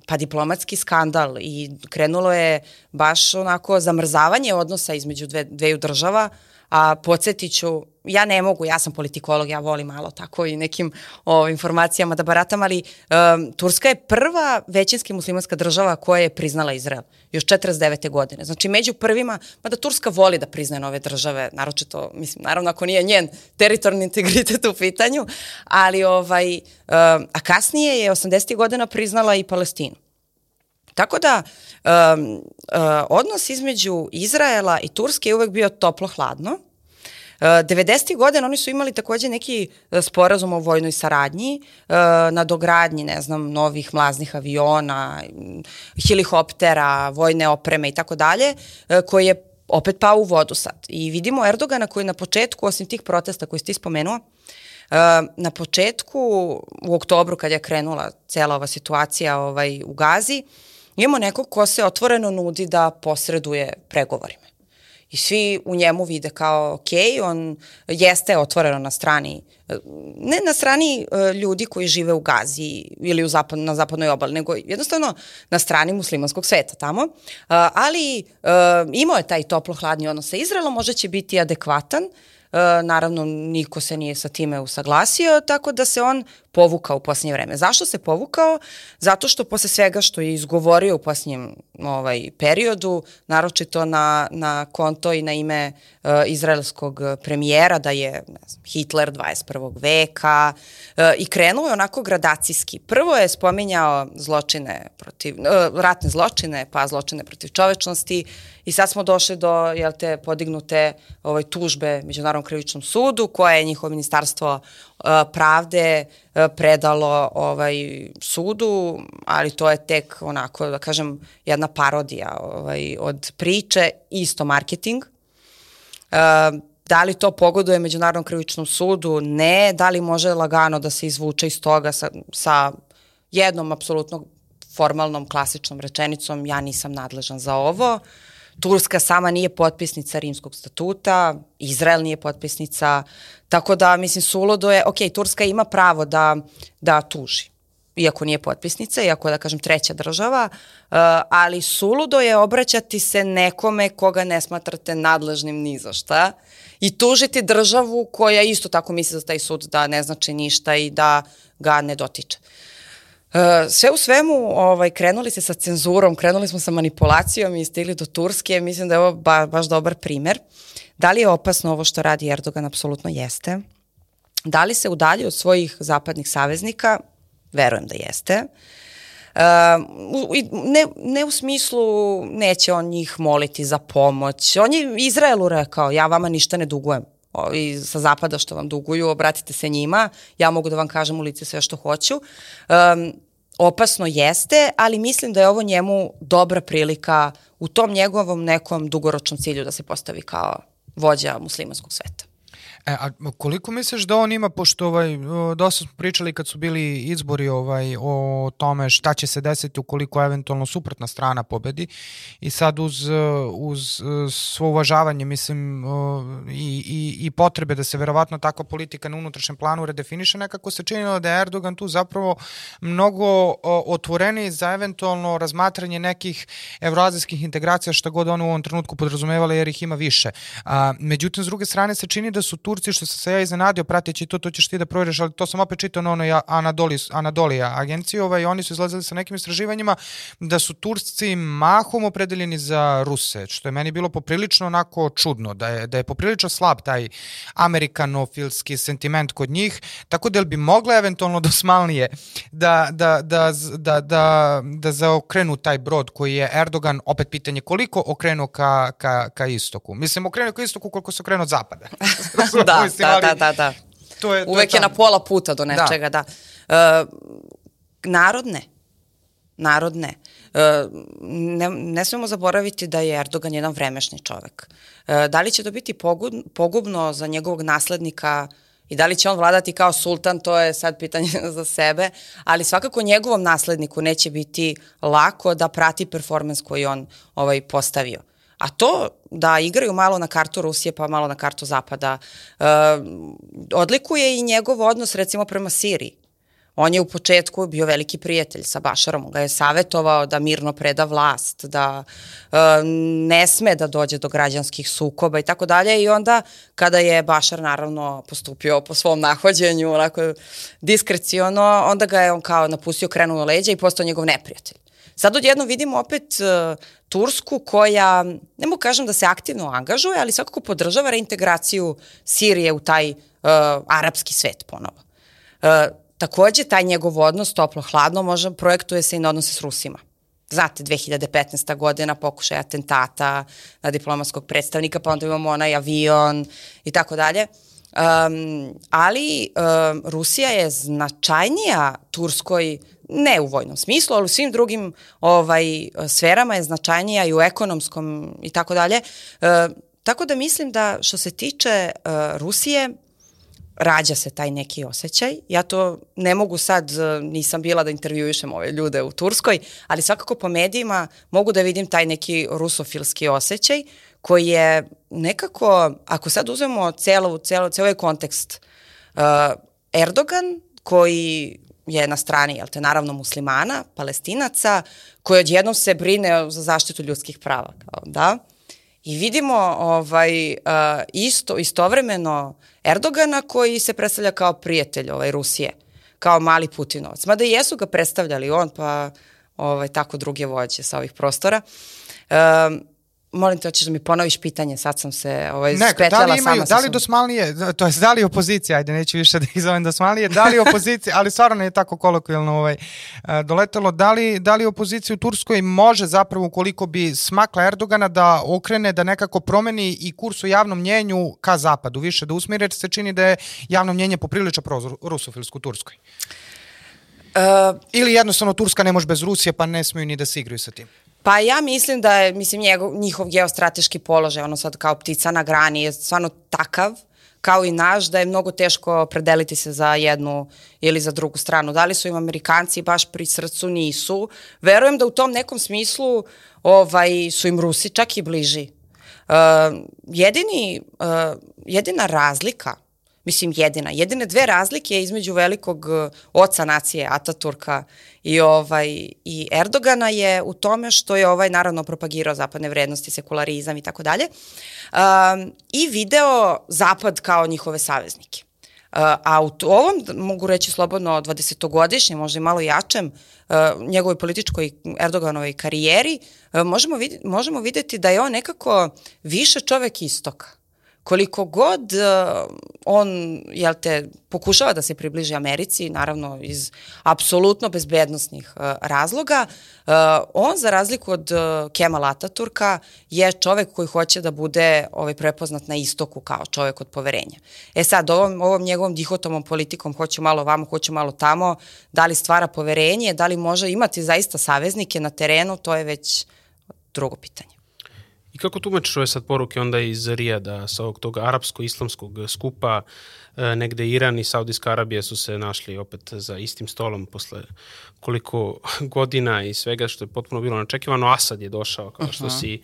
pa diplomatski skandal i krenulo je baš onako zamrzavanje odnosa između dve, dveju država, a podsjetit ću, ja ne mogu, ja sam politikolog, ja volim malo tako i nekim o, informacijama da baratam, ali um, Turska je prva većinski muslimanska država koja je priznala Izrael, još 49. godine. Znači, među prvima, mada Turska voli da priznaje nove države, naročito, mislim, naravno ako nije njen teritorijalni integritet u pitanju, ali ovaj, um, a kasnije je 80. godina priznala i Palestinu. Tako da, um, uh, odnos između Izraela i Turske je uvek bio toplo-hladno. Uh, 90. godina oni su imali takođe neki uh, sporazum o vojnoj saradnji, uh, na dogradnji, ne znam, novih mlaznih aviona, mm, helikoptera, vojne opreme i tako dalje, koji je opet pao u vodu sad. I vidimo Erdogana koji na početku, osim tih protesta koji ste spomenuo, uh, na početku, u oktobru kad je krenula cela ova situacija ovaj, u Gazi, imamo nekog ko se otvoreno nudi da posreduje pregovorima. I svi u njemu vide kao, ok, on jeste otvoreno na strani, ne na strani uh, ljudi koji žive u Gazi ili u zapad, na zapadnoj obali, nego jednostavno na strani muslimanskog sveta tamo, uh, ali uh, imao je taj toplo-hladni odnos sa Izraelom, možda će biti adekvatan, naravno, niko se nije sa time usaglasio, tako da se on povukao u posljednje vreme. Zašto se povukao? Zato što posle svega što je izgovorio u posljednjem ovaj, periodu, naročito na, na konto i na ime uh, izraelskog premijera, da je ne znam, Hitler 21. veka uh, i krenuo je onako gradacijski. Prvo je spominjao zločine protiv, uh, ratne zločine, pa zločine protiv čovečnosti i sad smo došli do jel te, podignute ovaj, tužbe Međunarodnom krivičnom sudu, koje je njihovo ministarstvo pravde predalo ovaj sudu, ali to je tek onako da kažem jedna parodija ovaj od priče, isto marketing. Da li to pogoduje Međunarodnom krivičnom sudu? Ne. Da li može lagano da se izvuče iz toga sa, sa jednom apsolutno formalnom klasičnom rečenicom ja nisam nadležan za ovo. Uh, Turska sama nije potpisnica rimskog statuta, Izrael nije potpisnica, tako da, mislim, suludo je, ok, Turska ima pravo da, da tuži, iako nije potpisnica, iako da kažem, treća država, uh, ali suludo je obraćati se nekome koga ne smatrate nadležnim ni za šta i tužiti državu koja isto tako misli za taj sud da ne znači ništa i da ga ne dotiče. Uh, sve u svemu, ovaj, krenuli se sa cenzurom, krenuli smo sa manipulacijom i stigli do Turske, mislim da je ovo ba, baš dobar primer. Da li je opasno ovo što radi Erdogan? Apsolutno jeste. Da li se udalji od svojih zapadnih saveznika? Verujem da jeste. Uh, ne, ne u smislu neće on njih moliti za pomoć. On je Izraelu rekao, ja vama ništa ne dugujem ovi sa zapada što vam duguju, obratite se njima, ja mogu da vam kažem u lice sve što hoću. Um, opasno jeste, ali mislim da je ovo njemu dobra prilika u tom njegovom nekom dugoročnom cilju da se postavi kao vođa muslimanskog sveta. E, a koliko misliš da on ima, pošto ovaj, dosta smo pričali kad su bili izbori ovaj, o tome šta će se desiti ukoliko eventualno suprotna strana pobedi i sad uz, uz svo uvažavanje, mislim, i, i, i potrebe da se verovatno takva politika na unutrašnjem planu redefiniše, nekako se činilo da je Erdogan tu zapravo mnogo otvoreniji za eventualno razmatranje nekih evroazijskih integracija, šta god on u ovom trenutku podrazumevali, jer ih ima više. A, međutim, s druge strane se čini da su Turci, što sam se ja iznenadio prateći to, to ćeš ti da provjeriš, ali to sam opet čitao na onoj Anadoli, Anadolija agenciji, ovaj, oni su izlazili sa nekim istraživanjima da su Turci mahom opredeljeni za Ruse, što je meni bilo poprilično onako čudno, da je, da je poprilično slab taj amerikanofilski sentiment kod njih, tako da li bi mogla eventualno dosmalnije da, da, da, da, da, da zaokrenu taj brod koji je Erdogan, opet pitanje koliko okrenuo ka, ka, ka istoku. Mislim, okrenuo ka istoku koliko se okrenuo od zapada. da, mislim, da, da, da, da. To je, to Uvek je, je na pola puta do da. nečega, da. da. Uh, narod ne. Narod ne. Uh, ne, ne smemo zaboraviti da je Erdogan jedan vremešni čovek. Uh, da li će to biti pogubno za njegovog naslednika i da li će on vladati kao sultan, to je sad pitanje za sebe, ali svakako njegovom nasledniku neće biti lako da prati performans koji on ovaj postavio. A to da igraju malo na kartu Rusije pa malo na kartu Zapada, uh, odlikuje i njegov odnos recimo prema Siriji. On je u početku bio veliki prijatelj sa Bašarom, ga je savetovao da mirno preda vlast, da e, ne sme da dođe do građanskih sukoba i tako dalje i onda kada je Bašar naravno postupio po svom nahođenju, onako diskreciono, onda ga je on kao napustio, krenuo leđa i postao njegov neprijatelj. Sad odjedno vidimo opet uh, Tursku koja, ne mogu kažem da se aktivno angažuje, ali svakako podržava reintegraciju Sirije u taj uh, arapski svet ponovo. Uh, takođe, taj njegov odnos, toplo-hladno, može, projektuje se i na odnose s Rusima. Znate, 2015. godina pokušaj atentata na diplomatskog predstavnika, pa onda imamo onaj avion i tako dalje. Um, ali um, Rusija je značajnija Turskoj ne u vojnom smislu, ali u svim drugim ovaj, sferama je značajnija i u ekonomskom i tako dalje. E, tako da mislim da što se tiče e, Rusije, rađa se taj neki osjećaj. Ja to ne mogu sad, e, nisam bila da intervjuišem ove ljude u Turskoj, ali svakako po medijima mogu da vidim taj neki rusofilski osjećaj koji je nekako, ako sad uzmemo celo, celo, celo ovaj kontekst, uh, Erdogan koji je na strani, jel te, naravno muslimana, palestinaca, koji odjednom se brine za zaštitu ljudskih prava, kao, da? I vidimo ovaj, uh, isto, istovremeno Erdogana koji se predstavlja kao prijatelj ovaj, Rusije, kao mali Putinovac. Mada i jesu ga predstavljali on, pa ovaj, tako druge vođe sa ovih prostora. Um, Molim te, hoćeš da mi ponoviš pitanje, sad sam se ovaj, ne, spetljala da li imaju, sama Da li dosmalnije, to je da li opozicija, ajde neću više da ih zovem dosmalije, da li opozicija, ali stvarno je tako kolokvijalno ovaj, e, doletelo, da li, da li opozicija u Turskoj može zapravo, ukoliko bi smakla Erdogana da okrene, da nekako promeni i kurs u javnom mnjenju ka zapadu, više da usmire, jer se čini da je javno mnjenje poprilično pro rusofilsku Turskoj? Uh, Ili jednostavno Turska ne može bez Rusije, pa ne smiju ni da se igraju sa tim? Pa ja mislim da je, mislim, njegov, njihov geostrateški položaj, ono sad kao ptica na grani, je stvarno takav, kao i naš, da je mnogo teško predeliti se za jednu ili za drugu stranu. Da li su im Amerikanci baš pri srcu? Nisu. Verujem da u tom nekom smislu ovaj, su im Rusi čak i bliži. Uh, jedini, uh, jedina razlika mislim jedina. Jedine dve razlike između velikog uh, oca nacije Ataturka i ovaj i Erdogana je u tome što je ovaj naravno propagirao zapadne vrednosti, sekularizam i tako dalje. I video zapad kao njihove saveznike. Uh, a u ovom, mogu reći slobodno, 20-godišnje, možda i malo jačem, uh, njegovoj političkoj Erdoganovoj karijeri, možemo, vidjeti, možemo videti da je on nekako više čovek istoka koliko god uh, on, jel te, pokušava da se približi Americi, naravno iz apsolutno bezbednostnih uh, razloga, uh, on za razliku od uh, Kemal Ataturka je čovek koji hoće da bude ovaj, prepoznat na istoku kao čovek od poverenja. E sad, ovom, ovom njegovom dihotomom politikom hoće malo vamo, hoće malo tamo, da li stvara poverenje, da li može imati zaista saveznike na terenu, to je već drugo pitanje. I kako tumačiš ove sad poruke onda iz Rijada sa ovog tog arapsko-islamskog skupa, e, negde Iran i Saudijska Arabija su se našli opet za istim stolom posle koliko godina i svega što je potpuno bilo načekivano. Asad je došao, kao što, si,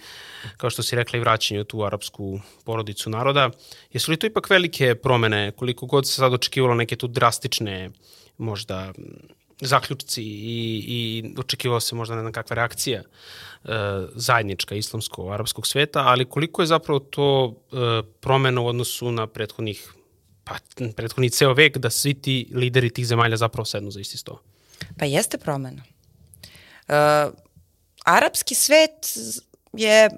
kao što si rekla, i vraćanje u tu arapsku porodicu naroda. Jesu li to ipak velike promene, koliko god se sad očekivalo neke tu drastične možda zaključci i, i očekivao se možda ne znam kakva reakcija e, zajednička islamsko-arapskog sveta, ali koliko je zapravo to e, promena u odnosu na prethodnih pa prethodni ceo vek da svi ti lideri tih zemalja zapravo sednu za isti sto? Pa jeste promena. E, arapski svet je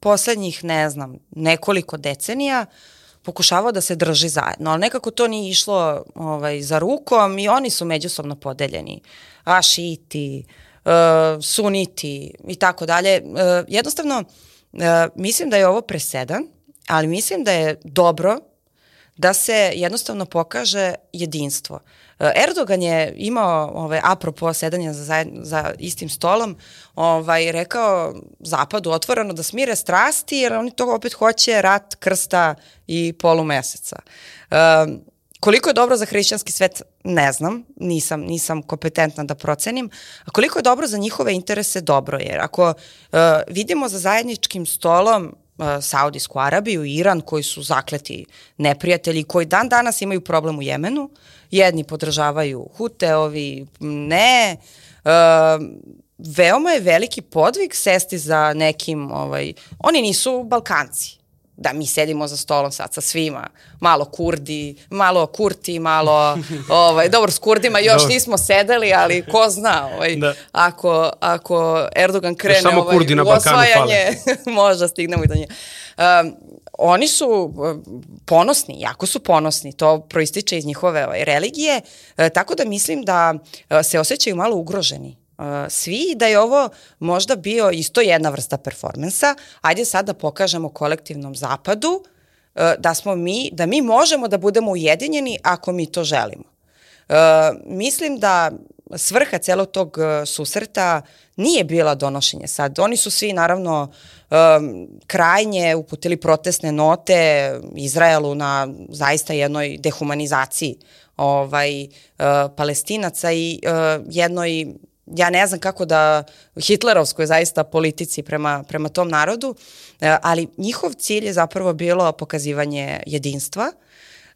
poslednjih, ne znam, nekoliko decenija uh, pokušavao da se drži zajedno, ali nekako to nije išlo ovaj, za rukom i oni su međusobno podeljeni. Ašiti, uh, suniti i tako dalje. Uh, jednostavno, uh, mislim da je ovo presedan, ali mislim da je dobro da se jednostavno pokaže jedinstvo. E, Erdogan je imao, ovaj, apropo sedanja za, zajed, za istim stolom, ovaj, rekao Zapadu otvoreno da smire strasti, jer oni to opet hoće rat, krsta i polumeseca. Um, Koliko je dobro za hrišćanski svet, ne znam, nisam, nisam kompetentna da procenim. A koliko je dobro za njihove interese, dobro je. Ako uh, vidimo za zajedničkim stolom Saudijsku Arabiju Iran koji su zakleti neprijatelji koji dan danas imaju problem u Jemenu. Jedni podržavaju Huteovi, ne. Uh, veoma je veliki podvig sesti za nekim, ovaj, oni nisu Balkanci da mi sedimo za stolom sad sa svima, malo Kurdi, malo Kurti, malo, ovaj, dobro, s Kurdima još dobro. nismo sedeli, ali ko zna, ovaj, da. ako, ako Erdogan krene samo ovaj, Kurdi na u osvajanje, možda stignemo i do nje. Um, oni su um, ponosni, jako su ponosni, to proističe iz njihove ovaj, religije, e, tako da mislim da e, se osjećaju malo ugroženi svi da je ovo možda bio isto jedna vrsta performansa. Ajde sad da pokažemo kolektivnom zapadu e, da smo mi, da mi možemo da budemo ujedinjeni ako mi to želimo. E, mislim da svrha celog tog e, susreta nije bila donošenje sad. Oni su svi naravno krajnje uputili protestne note Izraelu na zaista jednoj dehumanizaciji ovaj, palestinaca i jednoj ja ne znam kako da hitlerovskoj zaista politici prema, prema tom narodu, e, ali njihov cilj je zapravo bilo pokazivanje jedinstva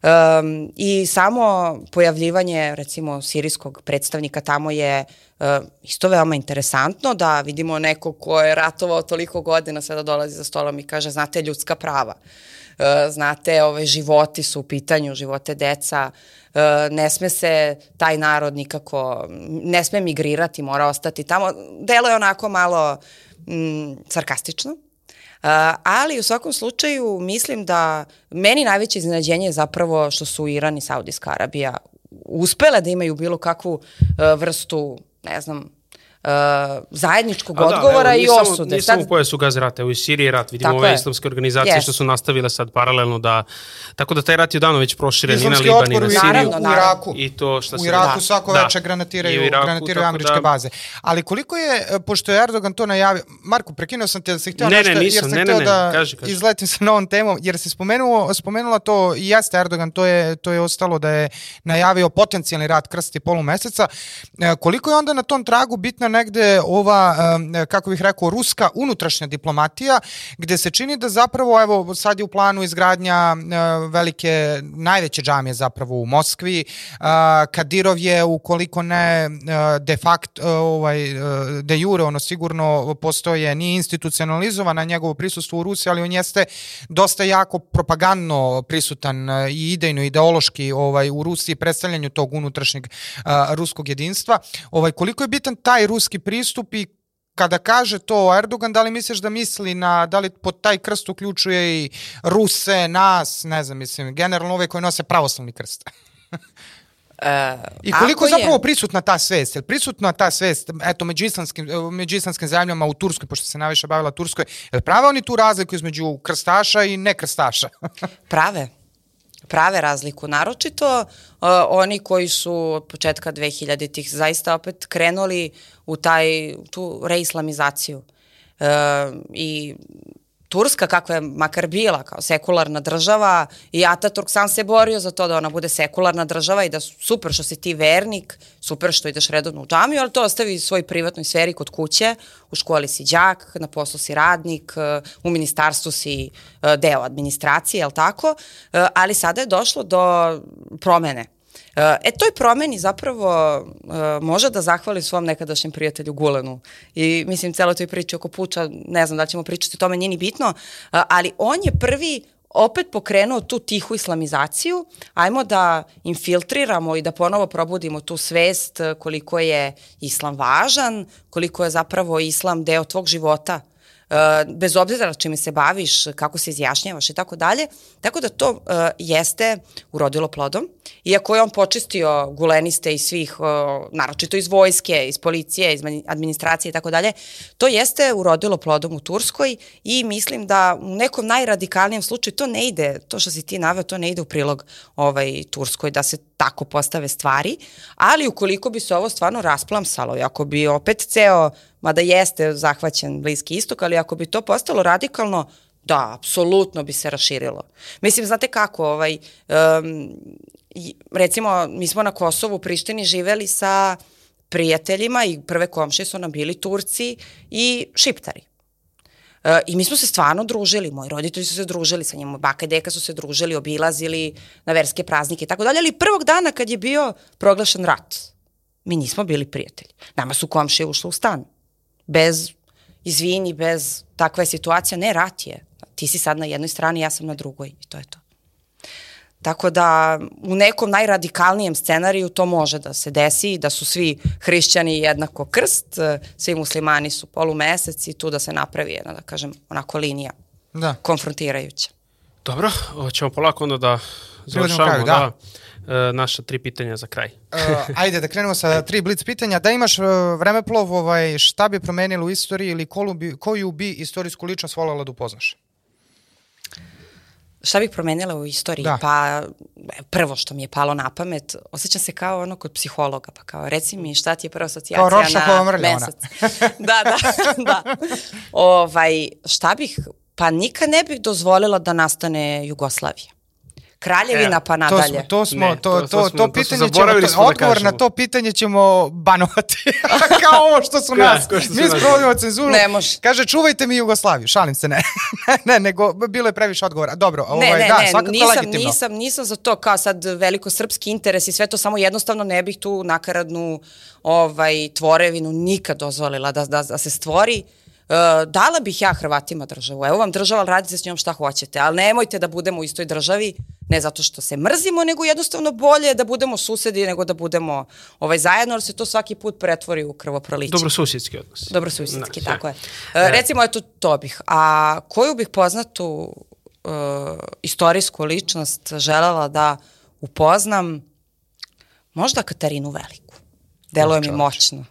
um, i samo pojavljivanje recimo sirijskog predstavnika tamo je uh, isto veoma interesantno da vidimo neko ko je ratovao toliko godina sada dolazi za stolom i kaže znate ljudska prava. Uh, znate, ove životi su u pitanju, živote deca, E, ne sme se taj narod nikako, ne sme migrirati, mora ostati tamo. Delo je onako malo mm, sarkastično. Uh, ali u svakom slučaju mislim da meni najveće iznenađenje je zapravo što su Iran i Saudijska Arabija uspele da imaju bilo kakvu vrstu, ne znam, uh, zajedničkog da, odgovora evo, i osude. Nije samo u pojasu gaz rata, u Siriji rat, vidimo ove islamske organizacije yes. što su nastavile sad paralelno da, tako da taj rat je davno već proširen i na Liban i na Siriju. Naravno, u Iraku. I to šta u Iraku da. svako da. veče granatiraju, Iraku, granatiraju američke da, baze. Ali koliko je, e, pošto je Erdogan to najavio, Marko, prekinuo sam te da se htio ne, nešto, ne, nisam, jer sam ne, htio ne, da kaži, kaži. izletim sa novom temom, jer se spomenuo, spomenula to i jeste Erdogan, to je, to je ostalo da je najavio potencijalni rat krsti polumeseca. E, koliko je onda na tom tragu bitna negde ova kako bih rekao, ruska unutrašnja diplomatija, gde se čini da zapravo, evo, sad je u planu izgradnja velike, najveće džamije zapravo u Moskvi, Kadirov je, ukoliko ne de facto, ovaj, de jure, ono sigurno postoje, nije institucionalizovana njegovo prisustvo u Rusiji, ali on jeste dosta jako propagandno prisutan i idejno, ideološki ovaj, u Rusiji, predstavljanju tog unutrašnjeg ruskog jedinstva. Ovaj, koliko je bitan taj ruski pristup i kada kaže to Erdogan, da li misliš da misli na, da li pod taj krst uključuje i Ruse, nas, ne znam, mislim, generalno ove koji nose pravoslavni krst? Uh, I koliko je zapravo prisutna ta svest? Je prisutna ta svest, eto, među islamskim, među islamskim zemljama u Turskoj, pošto se najviše bavila Turskoj, je prave oni tu razliku između krstaša i nekrstaša? prave prave razliku. Naročito uh, oni koji su od početka 2000-ih zaista opet krenuli u taj, tu reislamizaciju. Uh, I Turska, kakva je makar bila, kao sekularna država i Ataturk sam se borio za to da ona bude sekularna država i da super što si ti vernik, super što ideš redovno u džamiju, ali to ostavi svoj privatnoj sferi kod kuće, u školi si đak, na poslu si radnik, u ministarstvu si e, deo administracije, je li tako? E, ali sada je došlo do promene E, toj promeni zapravo uh, može da zahvali svom nekadašnjem prijatelju Gulenu. I mislim, celo toj priči oko puča, ne znam da ćemo pričati o tome, nije ni bitno, uh, ali on je prvi opet pokrenuo tu tihu islamizaciju, ajmo da infiltriramo i da ponovo probudimo tu svest koliko je islam važan, koliko je zapravo islam deo tvog života, bez obzira čime se baviš, kako se izjašnjavaš i tako dalje. Tako da to uh, jeste urodilo plodom. Iako je on počistio guleniste iz svih, uh, naročito iz vojske, iz policije, iz administracije i tako dalje, to jeste urodilo plodom u Turskoj i mislim da u nekom najradikalnijem slučaju to ne ide, to što si ti naveo, to ne ide u prilog ovaj, Turskoj, da se tako postave stvari, ali ukoliko bi se ovo stvarno rasplamsalo i ako bi opet ceo, mada jeste zahvaćen Bliski istok, ali ako bi to postalo radikalno, da, apsolutno bi se raširilo. Mislim, znate kako, ovaj, um, recimo, mi smo na Kosovu, u Prištini živeli sa prijateljima i prve komšije su nam bili Turci i Šiptari. E, I mi smo se stvarno družili, moji roditelji su se družili sa njima, baka i deka su se družili, obilazili na verske praznike i tako dalje, ali prvog dana kad je bio proglašen rat, mi nismo bili prijatelji. Nama su komšije ušle u stan. Bez izvini, bez takva je situacija. Ne, rat je. Ti si sad na jednoj strani, ja sam na drugoj i to je to. Tako da u nekom najradikalnijem scenariju to može da se desi, da su svi hrišćani jednako krst, svi muslimani su polumesec i tu da se napravi jedna, da kažem, onako linija da. konfrontirajuća. Dobro, ćemo polako onda da završamo kraju, da. da. Naša tri pitanja za kraj. uh, ajde da krenemo sa tri blic pitanja. Da imaš uh, vremeplov, ovaj, šta bi promenilo u istoriji ili koju bi, koju bi istorijsku ličnost voljela da upoznaš? Šta bih promenila u istoriji? Da. Pa prvo što mi je palo na pamet, osjećam se kao ono kod psihologa, pa kao reci mi šta ti je prva asocijacija na mesec. da, da, da. Ovaj, šta bih, pa nikad ne bih dozvolila da nastane Jugoslavija kraljevina pa nadalje. To smo, to, smo, ne, to, to, to, to, to pitanje ćemo, to, da odgovor da na to pitanje ćemo banovati. Kao ovo što su nas. Što su Mi sprovodimo cenzuru. Ne može. Kaže, čuvajte mi Jugoslaviju. Šalim se, ne. ne, nego bilo je previše odgovora. Dobro, ovaj, ne, ne, da, ne, svakako nisam, legitimno. Nisam, nisam za to kao sad veliko srpski interes i sve to, samo jednostavno ne bih tu nakaradnu ovaj, tvorevinu nikad dozvolila da, da, da se stvori Uh, dala bih ja Hrvatima državu. Evo vam država, radite s njom šta hoćete, ali nemojte da budemo u istoj državi, ne zato što se mrzimo, nego jednostavno bolje da budemo susedi nego da budemo ovaj, zajedno, jer se to svaki put pretvori u krvoproliće. Dobro susjedski odnos. Dobro susjedski, da, tako je. Uh, recimo, eto, to bih. A koju bih poznatu uh, istorijsku ličnost želela da upoznam? Možda Katarinu Veliku. Deluje mi moćno.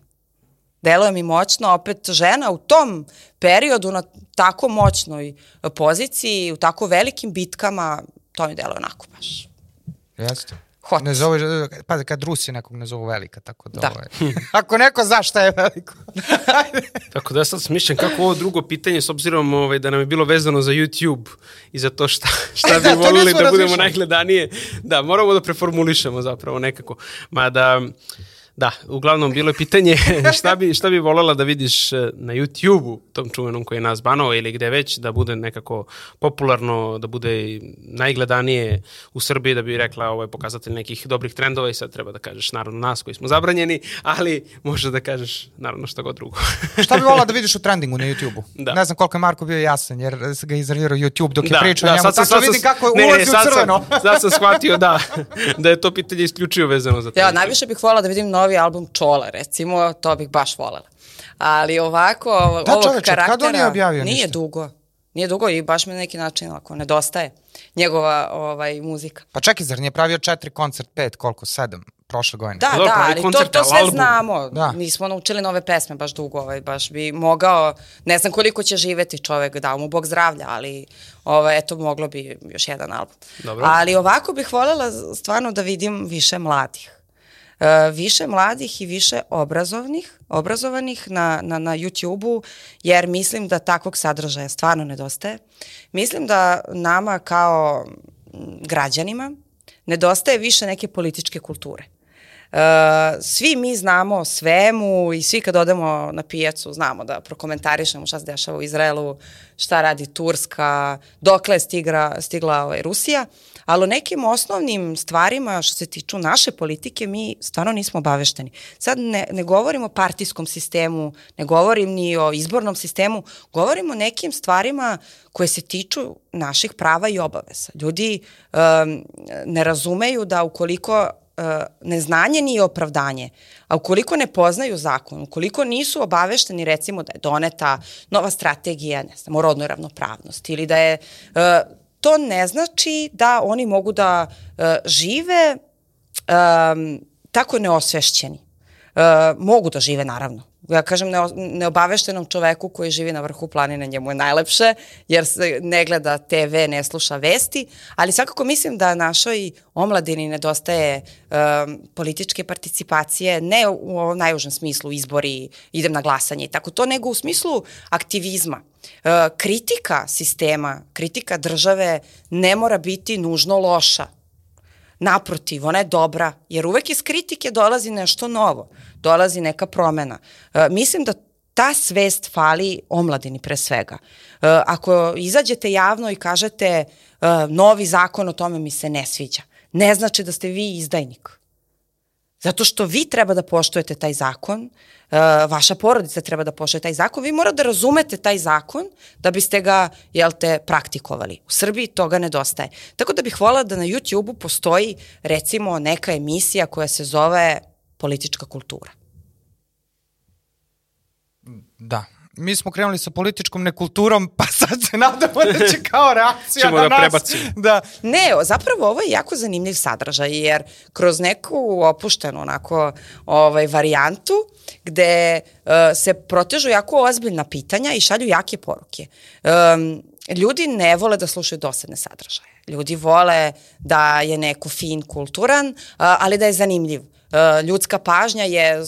Deluje mi moćno, opet žena u tom periodu na tako moćnoj poziciji, u tako velikim bitkama, to mi deluje onako baš. Jeste. Hot. Ne zove, pa kad Rusi nekog ne zovu velika, tako da, da. Ovaj, ako neko zna šta je veliko. tako da ja sad smišljam kako ovo drugo pitanje, s obzirom ovaj, da nam je bilo vezano za YouTube i za to šta, šta bi da, volili da budemo najgledanije. Da, moramo da preformulišemo zapravo nekako. Mada, Da, uglavnom bilo je pitanje šta bi, šta bi volela da vidiš e, na YouTube-u, tom čuvenom koji je nas banao ili gde već, da bude nekako popularno, da bude najgledanije u Srbiji, da bi rekla ovo je pokazatelj nekih dobrih trendova i sad treba da kažeš naravno nas koji smo zabranjeni, ali može da kažeš naravno šta god drugo. šta bi volela da vidiš u trendingu na YouTube-u? Da. Ne znam koliko je Marko bio jasan jer se ga izervirao YouTube dok da, je pričao da, njemu, sad sam, vidim kako ne, ulazi ne, u crveno. Sam, sad sam shvatio da, da je to pitanje isključivo vezano za to. Ja, najviše bih volela da vidim novi album Čola, recimo, to bih baš volela. Ali ovako, da, ovog čoveče, karaktera... kad on je objavio Nije ništa? dugo. Nije dugo i baš mi na neki način ako nedostaje njegova ovaj, muzika. Pa čekaj, zar nije pravio četiri koncert, pet, koliko, sedam, prošle godine? Da, da, ali koncert, to, to sve album. znamo. Da. Nismo naučili nove pesme baš dugo, ovaj, baš bi mogao, ne znam koliko će živeti čovek, da mu Bog zdravlja, ali ovaj, eto, moglo bi još jedan album. Dobro. Ali ovako bih voljela stvarno da vidim više mladih više mladih i više obrazovnih, obrazovanih na, na, na YouTube-u, jer mislim da takvog sadržaja stvarno nedostaje. Mislim da nama kao građanima nedostaje više neke političke kulture. Uh, svi mi znamo o svemu i svi kad odemo na pijacu znamo da prokomentarišemo šta se dešava u Izraelu, šta radi Turska, dokle je stigra, stigla ovaj, Rusija, ali o nekim osnovnim stvarima što se tiču naše politike mi stvarno nismo obavešteni. Sad ne, ne govorim o partijskom sistemu, ne govorim ni o izbornom sistemu, govorim o nekim stvarima koje se tiču naših prava i obaveza. Ljudi um, ne razumeju da ukoliko uh, neznanje nije opravdanje, a ukoliko ne poznaju zakon, ukoliko nisu obavešteni recimo da je doneta nova strategija, ne znam, o rodnoj ravnopravnosti ili da je, uh, to ne znači da oni mogu da uh, žive um, tako neosvešćeni. Uh, mogu da žive naravno, ja kažem ne, neobaveštenom čoveku koji živi na vrhu planine, njemu je najlepše, jer se ne gleda TV, ne sluša vesti, ali svakako mislim da našoj omladini nedostaje um, političke participacije, ne u ovom najužem smislu izbori, idem na glasanje i tako to, nego u smislu aktivizma. Uh, kritika sistema, kritika države ne mora biti nužno loša. Naprotiv, ona je dobra, jer uvek iz kritike dolazi nešto novo dolazi neka promena. E, mislim da ta svest fali omladini pre svega. E, ako izađete javno i kažete e, novi zakon o tome mi se ne sviđa, ne znači da ste vi izdajnik. Zato što vi treba da poštujete taj zakon, vaša porodica treba da poštuje taj zakon, vi morate da razumete taj zakon da biste ga, jel te, praktikovali. U Srbiji toga nedostaje. Tako da bih volila da na YouTube-u postoji recimo neka emisija koja se zove politička kultura. Da, mi smo krenuli sa političkom nekulturom, pa sad se nadamo da će kao reakcija Ćemo na da nas. prebacimo. Da. Ne, zapravo ovo je jako zanimljiv sadržaj, jer kroz neku opuštenu onako ovaj, varijantu gde uh, se protežu jako ozbiljna pitanja i šalju jake poruke. Um, ljudi ne vole da slušaju dosadne sadržaje. Ljudi vole da je neko fin, kulturan, uh, ali da je zanimljiv. E, ljudska pažnja je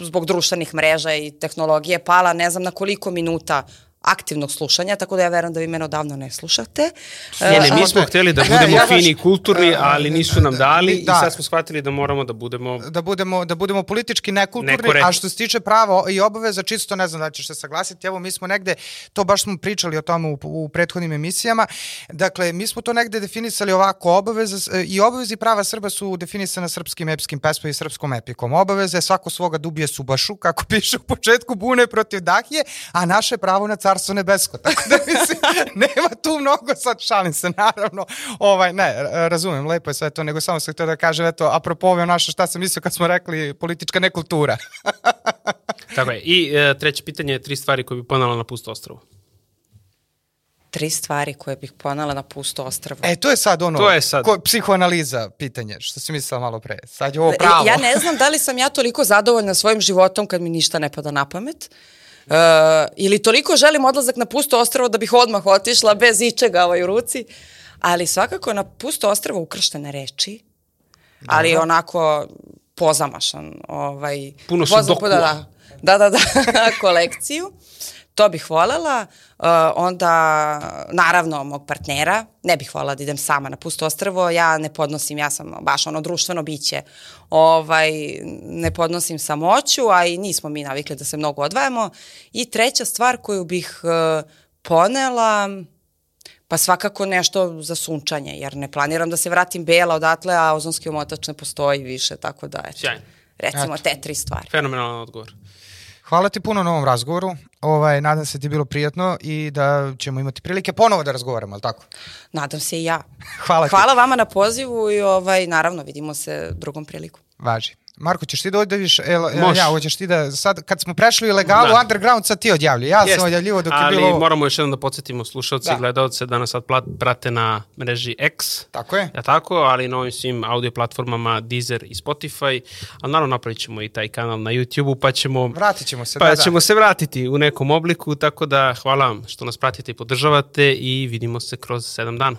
zbog društvenih mreža i tehnologije pala ne znam na koliko minuta aktivnog slušanja, tako da ja verujem da vi mene odavno ne slušate. Ne, ne, mi smo hteli da budemo ne, ja fini i kulturni, ali nisu nam dali da. i sad smo shvatili da moramo da budemo... Da budemo, da budemo politički nekulturni, nekorektni. a što se tiče prava i obaveza, čisto ne znam da ćeš se saglasiti, evo mi smo negde, to baš smo pričali o tome u, u prethodnim emisijama, dakle, mi smo to negde definisali ovako, obaveza i obavezi prava Srba su definisane srpskim epskim pesmom i srpskom epikom. Obaveze svako svoga dubije subašu, kako piše u početku, bune protiv Dahije, a naše pravo na carstvo nebesko. Tako da mislim, nema tu mnogo, sad šalim se naravno. Ovaj, ne, razumem, lepo je sve to, nego samo sam htio da kažem, eto, apropo ove naše, šta sam mislio kad smo rekli politička nekultura. Tako je. I e, treće pitanje je tri stvari koje bi ponala na pusto ostrovu tri stvari koje bih ponala na pusto ostrvo. E, to je sad ono, to je sad. Ko, psihoanaliza pitanje, što si mislila malo pre. Sad je ovo pravo. Ja ne znam da li sam ja toliko zadovoljna svojim životom kad mi ništa ne pada na pamet. Uh, ili toliko želim odlazak na pusto ostrvo da bih odmah otišla bez ičega ovaj u ruci. Ali svakako na pusto ostrvo ukrštene reči, Dobro. ali onako pozamašan. Ovaj, Puno su dokua. Da, da, da, da, kolekciju. To bih volela. Uh, onda, naravno, mog partnera. Ne bih volela da idem sama na pusto ostrvo. Ja ne podnosim, ja sam baš ono društveno biće. Ovaj, ne podnosim samoću, a i nismo mi navikli da se mnogo odvajamo. I treća stvar koju bih uh, ponela... Pa svakako nešto za sunčanje, jer ne planiram da se vratim bela odatle, a ozonski omotač ne postoji više, tako da, eto. Sjajno. Recimo eto. te tri stvari. Fenomenalan odgovor. Hvala ti puno na ovom razgovoru. Ovaj, nadam se da ti je bilo prijatno i da ćemo imati prilike ponovo da razgovaramo, ali tako? Nadam se i ja. Hvala ti. Hvala vama na pozivu i ovaj, naravno vidimo se drugom priliku. Važi. Marko, ćeš ti da odjaviš, el, ja, hoćeš ti da, sad, kad smo prešli u legalu, da. underground, sad ti odjavlju. Ja Jest. sam odjavljivo dok Ali je bilo... Ali moramo još jednom da podsjetimo slušalci da. i gledalce da nas sad prate na mreži X. Tako je. Ja tako, ali na ovim svim audio platformama Deezer i Spotify. Ali naravno napravit ćemo i taj kanal na YouTube-u, pa ćemo... Vratit ćemo se, pa da, da. ćemo se vratiti u nekom obliku, tako da hvala vam što nas pratite i podržavate i vidimo se kroz sedam dana.